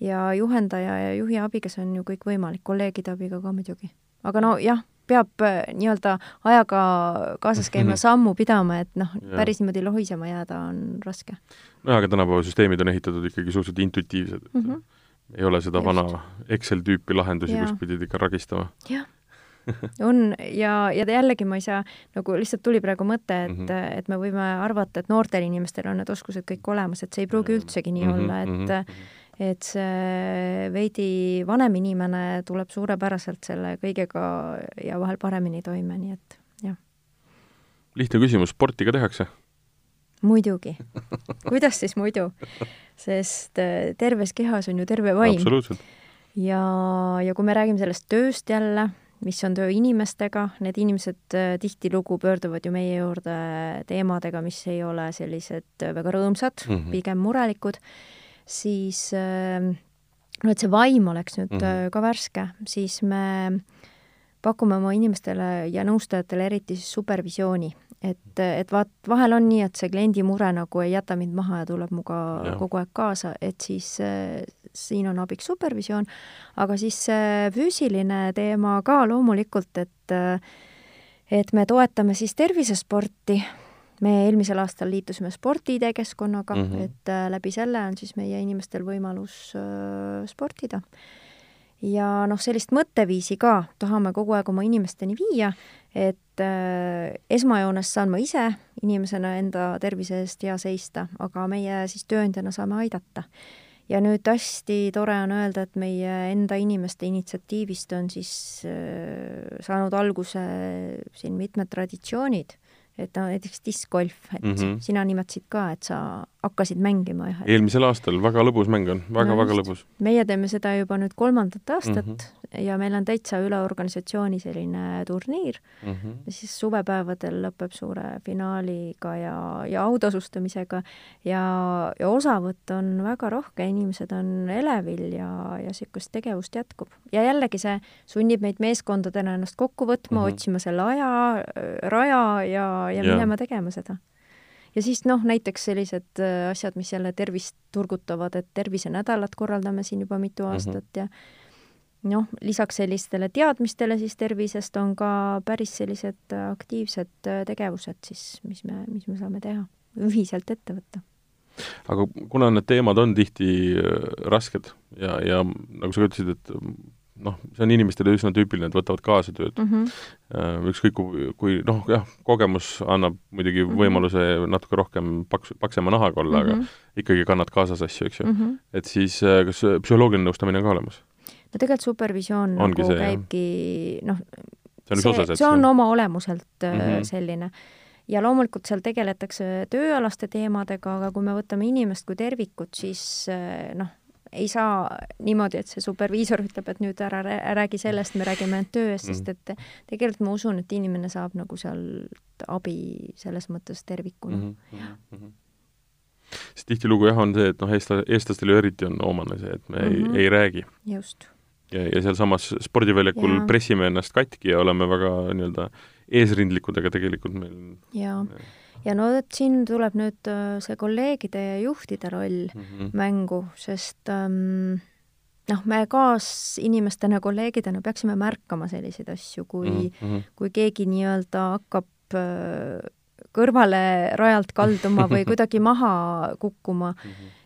ja juhendaja ja juhi abiga see on ju kõik võimalik, kolleegide abiga ka muidugi. aga no jah, peab äh, nii-öelda ajaga kaasas käima Mhm. sammu pidama, et noh, päris niimoodi lohisema jääda on raske nojah, aga tänapäeva süsteemid on ehitatud ikkagi suhteliselt intuitiivsed, mm. mm -hmm. -hmm. ei ole seda Just. vana Excel-tüüpi lahendusi, Jaa. kus pidid ikka ragistama. jah, on ja, ja jällegi ma ei saa, nagu lihtsalt tuli praegu mõte, et mm. -hmm. et me võime arvata, et noortel inimestel on need oskused kõik olemas, et see ei pruugi üldsegi nii Mhm, olla, et mhm, mhm. Et see veidi vanem inimene tuleb suurepäraselt selle kõigega ja vahel paremini toime, nii et jah, lihtne küsimus, sporti ka tehakse? muidugi. kuidas siis muidu? sest äh, terves kehas on ju terve vaim. ja, ja kui me räägime sellest tööst jälle, mis on töö inimestega, need inimesed äh, tihtilugu pöörduvad ju meie juurde teemadega, mis ei ole sellised äh, väga rõõmsad mm. -hmm. pigem murelikud, siis äh, no et see vaim oleks nüüd mm. -hmm. ka värske, siis me pakume oma inimestele ja nõustajatele eriti siis supervisiooni, et, et vaat vahel on nii, et see kliendi mure nagu ei jäta mind maha ja tuleb minuga Jah. kogu aeg kaasa, et siis äh, siin on abiks supervisioon, aga siis see füüsiline teema ka loomulikult, et äh, et me toetame siis tervisesporti, me eelmisel aastal liitusime Sport-ID keskkonnaga mm. -hmm. et äh, läbi selle on siis meie inimestel võimalus äh, sportida. ja noh, sellist mõtteviisi ka tahame kogu aeg oma inimesteni viia, et äh, esmajoones saan ma ise inimesena enda tervise eest hea seista, aga meie siis tööandjana saame aidata. ja nüüd hästi tore on öelda, et meie enda inimeste initsiatiivist on siis saanud alguse siin mitmed traditsioonid et no näiteks diskgolf, et mm. -hmm. sina nimetasid ka, et sa hakkasid mängima jah, eelmisel aastal väga lõbus mäng on väga,, väga-väga just. lõbus. meie teeme seda juba nüüd kolmandat aastat mm. -hmm. ja meil on täitsa üle organisatsiooni selline turniir, Mm -hmm. siis suvepäevadel lõpeb suure finaaliga ja, ja autasustamisega ja, ja osavõtt on väga rohke, inimesed on elevil ja, ja niisugust tegevust jätkub. ja jällegi see sunnib meid meeskondadena ennast kokku võtma mm. -hmm. otsima selle aja, raja ja, ja Jaa. minema tegema seda. Ja siis noh, näiteks sellised äh, asjad, mis jälle tervist turgutavad, et tervisenädalat korraldame siin juba mitu Mhm. aastat ja noh, lisaks sellistele teadmistele siis tervisest on ka päris sellised äh, aktiivsed äh, tegevused siis, mis me, mis me saame teha, ühiselt ette võtta. aga kuna need teemad on tihti rasked ja, ja nagu sa ka ütlesid, et noh, see on inimestele üsna tüüpiline, et võtavad kaasa tööd mm. -hmm. ükskõik kui, kui noh, jah, kogemus annab muidugi mm -hmm. võimaluse natuke rohkem paks, paksema nahaga olla mm, -hmm. aga Mhm. ikkagi kannad kaasas asju, eks ju mm. -hmm. et siis äh, kas psühholoogiline nõustamine on ka olemas? no tegelikult supervisioon Ongi nagu see, käibki noh, see on üks osa sellest? see on oma olemuselt mm. -hmm. selline. ja loomulikult seal tegeletakse tööalaste teemadega, aga kui me võtame inimest kui tervikut, siis noh, ei saa niimoodi, et see superviisor ütleb, et nüüd ära rää- räägi sellest, me räägime ainult töö eest, sest et tegelikult ma usun, et inimene saab nagu sealt abi selles mõttes tervikuna mm. mm. -hmm. sest tihtilugu jah, on see, et noh, eestla-, eestlastel ju eriti on omane see, et me mm Mhm. -hmm. ei, ei räägi. just. ja, ja sealsamas spordiväljakul Jaa. pressime ennast katki ja oleme väga nii-öelda eesrindlikud, aga tegelikult meil ja, ja no vot siin tuleb nüüd äh, see kolleegide ja juhtide roll mm -hmm. mängu, sest ähm, noh, me kaasinimestena, kolleegidena peaksime märkama selliseid asju, kui mm, mm -hmm. kui keegi nii-öelda hakkab äh, kõrvale rajalt kalduma või kuidagi maha kukkuma,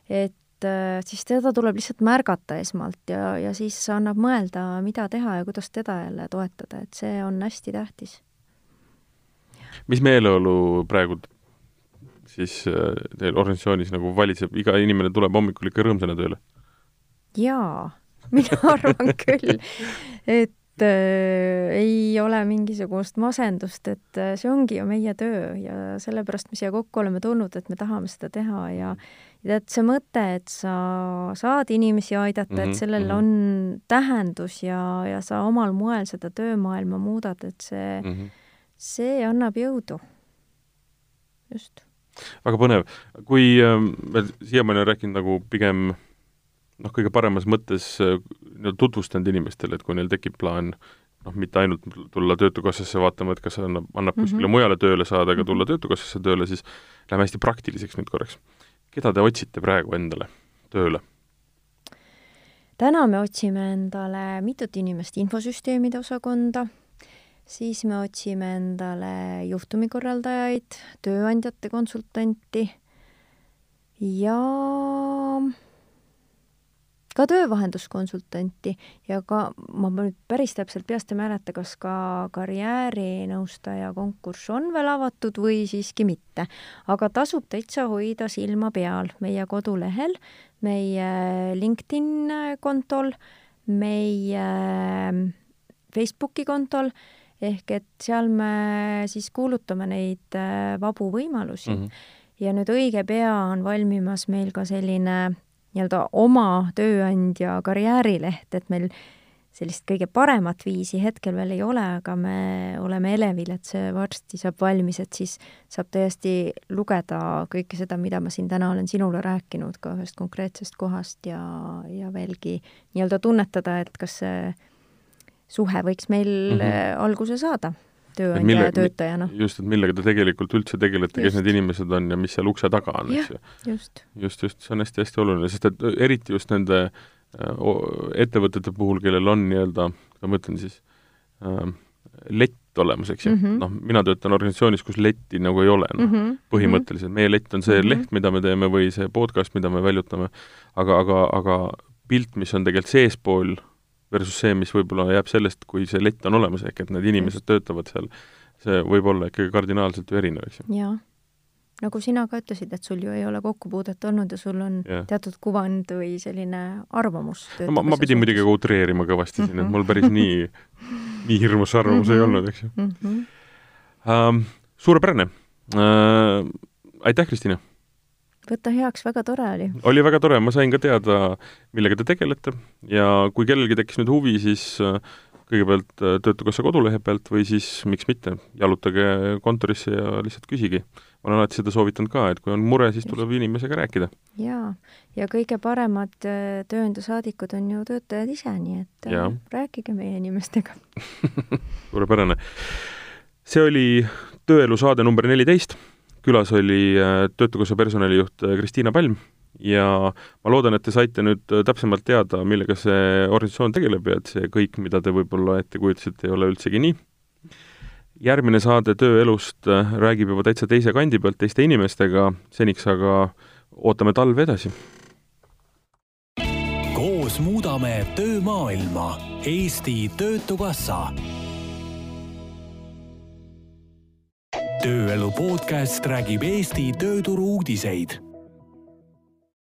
et äh, siis teda tuleb lihtsalt märgata esmalt ja, ja siis annab mõelda, mida teha ja kuidas teda jälle toetada, et see on hästi tähtis. Mis meeleolu praegu siis äh, teil organisatsioonis nagu valitseb, iga inimene tuleb hommikul ikka rõõmsana tööle? jaa, mina arvan küll, et äh, ei ole mingisugust masendust, et äh, see ongi ju meie töö ja sellepärast me siia kokku oleme tulnud, et me tahame seda teha ja ja tead, see mõte, et sa saad inimesi aidata mm, -hmm, et sellel mhm. on tähendus ja, ja sa omal moel seda töömaailma muudad, et see mm, mm? -hmm. See annab jõudu. just. väga põnev. kui äh, me siiamaani oleme rääkinud nagu pigem noh, kõige paremas mõttes äh, nii-öelda tutvustanud inimestele, et kui neil tekib plaan noh, mitte ainult tulla Töötukassasse vaatama, et kas annab, annab Mhm. kuskile mujale tööle saada, aga tulla Töötukassasse tööle, siis läheme hästi praktiliseks nüüd korraks. keda te otsite praegu endale tööle? täna me otsime endale mitut inimest infosüsteemide osakonda, siis me otsime endale juhtumikorraldajaid, tööandjate konsultanti ja ka töövahenduskonsultanti ja ka, ma nüüd päris täpselt peast ei mäleta, kas ka karjäärinõustaja konkurss on veel avatud või siiski mitte. aga tasub täitsa hoida silma peal meie kodulehel, meie LinkedIn kontol, meie Facebooki kontol, ehk et seal me siis kuulutame neid äh, vabu võimalusi mm. -hmm. ja nüüd õige pea on valmimas meil ka selline nii-öelda oma tööandja karjäärileht, et meil sellist kõige paremat viisi hetkel veel ei ole, aga me oleme elevil, et see varsti saab valmis, et siis saab tõesti lugeda kõike seda, mida ma siin täna olen sinule rääkinud ka ühest konkreetsest kohast ja, ja veelgi nii-öelda tunnetada, et kas see suhe võiks meil mm -hmm. alguse saada tööandja mille, ja töötajana. just, et millega te tegelikult üldse tegelete, kes need inimesed on ja mis seal ukse taga on, eks ju. just. just, just, see on hästi-hästi oluline, sest et eriti just nende ettevõtete puhul, kellel on nii-öelda, kuidas ma ütlen siis äh,, lett olemas, eks ju mm -hmm., noh, mina töötan organisatsioonis, kus letti nagu ei ole, noh mm -hmm., põhimõtteliselt, meie lett on see mm -hmm. leht, mida me teeme, või see podcast, mida me väljutame, aga, aga, aga pilt, mis on tegelikult seespool, versus see, mis võib-olla jääb sellest, kui see lett on olemas, ehk et need inimesed töötavad seal, see võib olla ikkagi kardinaalselt ju erinev, eks ju. jaa. nagu sina ka ütlesid, et sul ju ei ole kokkupuudet olnud ja sul on yeah. teatud kuvand või selline arvamus no, ma, ma pidin muidugi ka utreerima kõvasti siin mm, -hmm. et mul päris nii, nii hirmus arvamus mm -hmm. ei olnud, eks ju mm. -hmm. Uh, suurepärane uh,. aitäh, Kristina! Võta heaks, väga tore oli. oli väga tore, ma sain ka teada, millega te tegelete ja kui kellelgi tekkis nüüd huvi, siis äh, kõigepealt Töötukassa kodulehe pealt või siis miks mitte, jalutage kontorisse ja lihtsalt küsigi. ma olen alati seda soovitanud ka, et kui on mure, siis tuleb inimesega rääkida. jaa, ja kõige paremad tööandjasaadikud on ju töötajad ise, nii et ja. rääkige meie inimestega suurepärane. see oli Tööelu saade number neliteist külas oli Töötukassa personalijuht Kristiina Palm ja ma loodan, et te saite nüüd täpsemalt teada, millega see organisatsioon tegeleb ja et see kõik, mida te võib-olla ette kujutasite, ei ole üldsegi nii. järgmine saade Tööelust räägib juba täitsa teise kandi pealt, teiste inimestega, seniks aga ootame talve edasi koos muudame töömaailma. Eesti Töötukassa. Tööelu podcast räägib Eesti tööturu uudiseid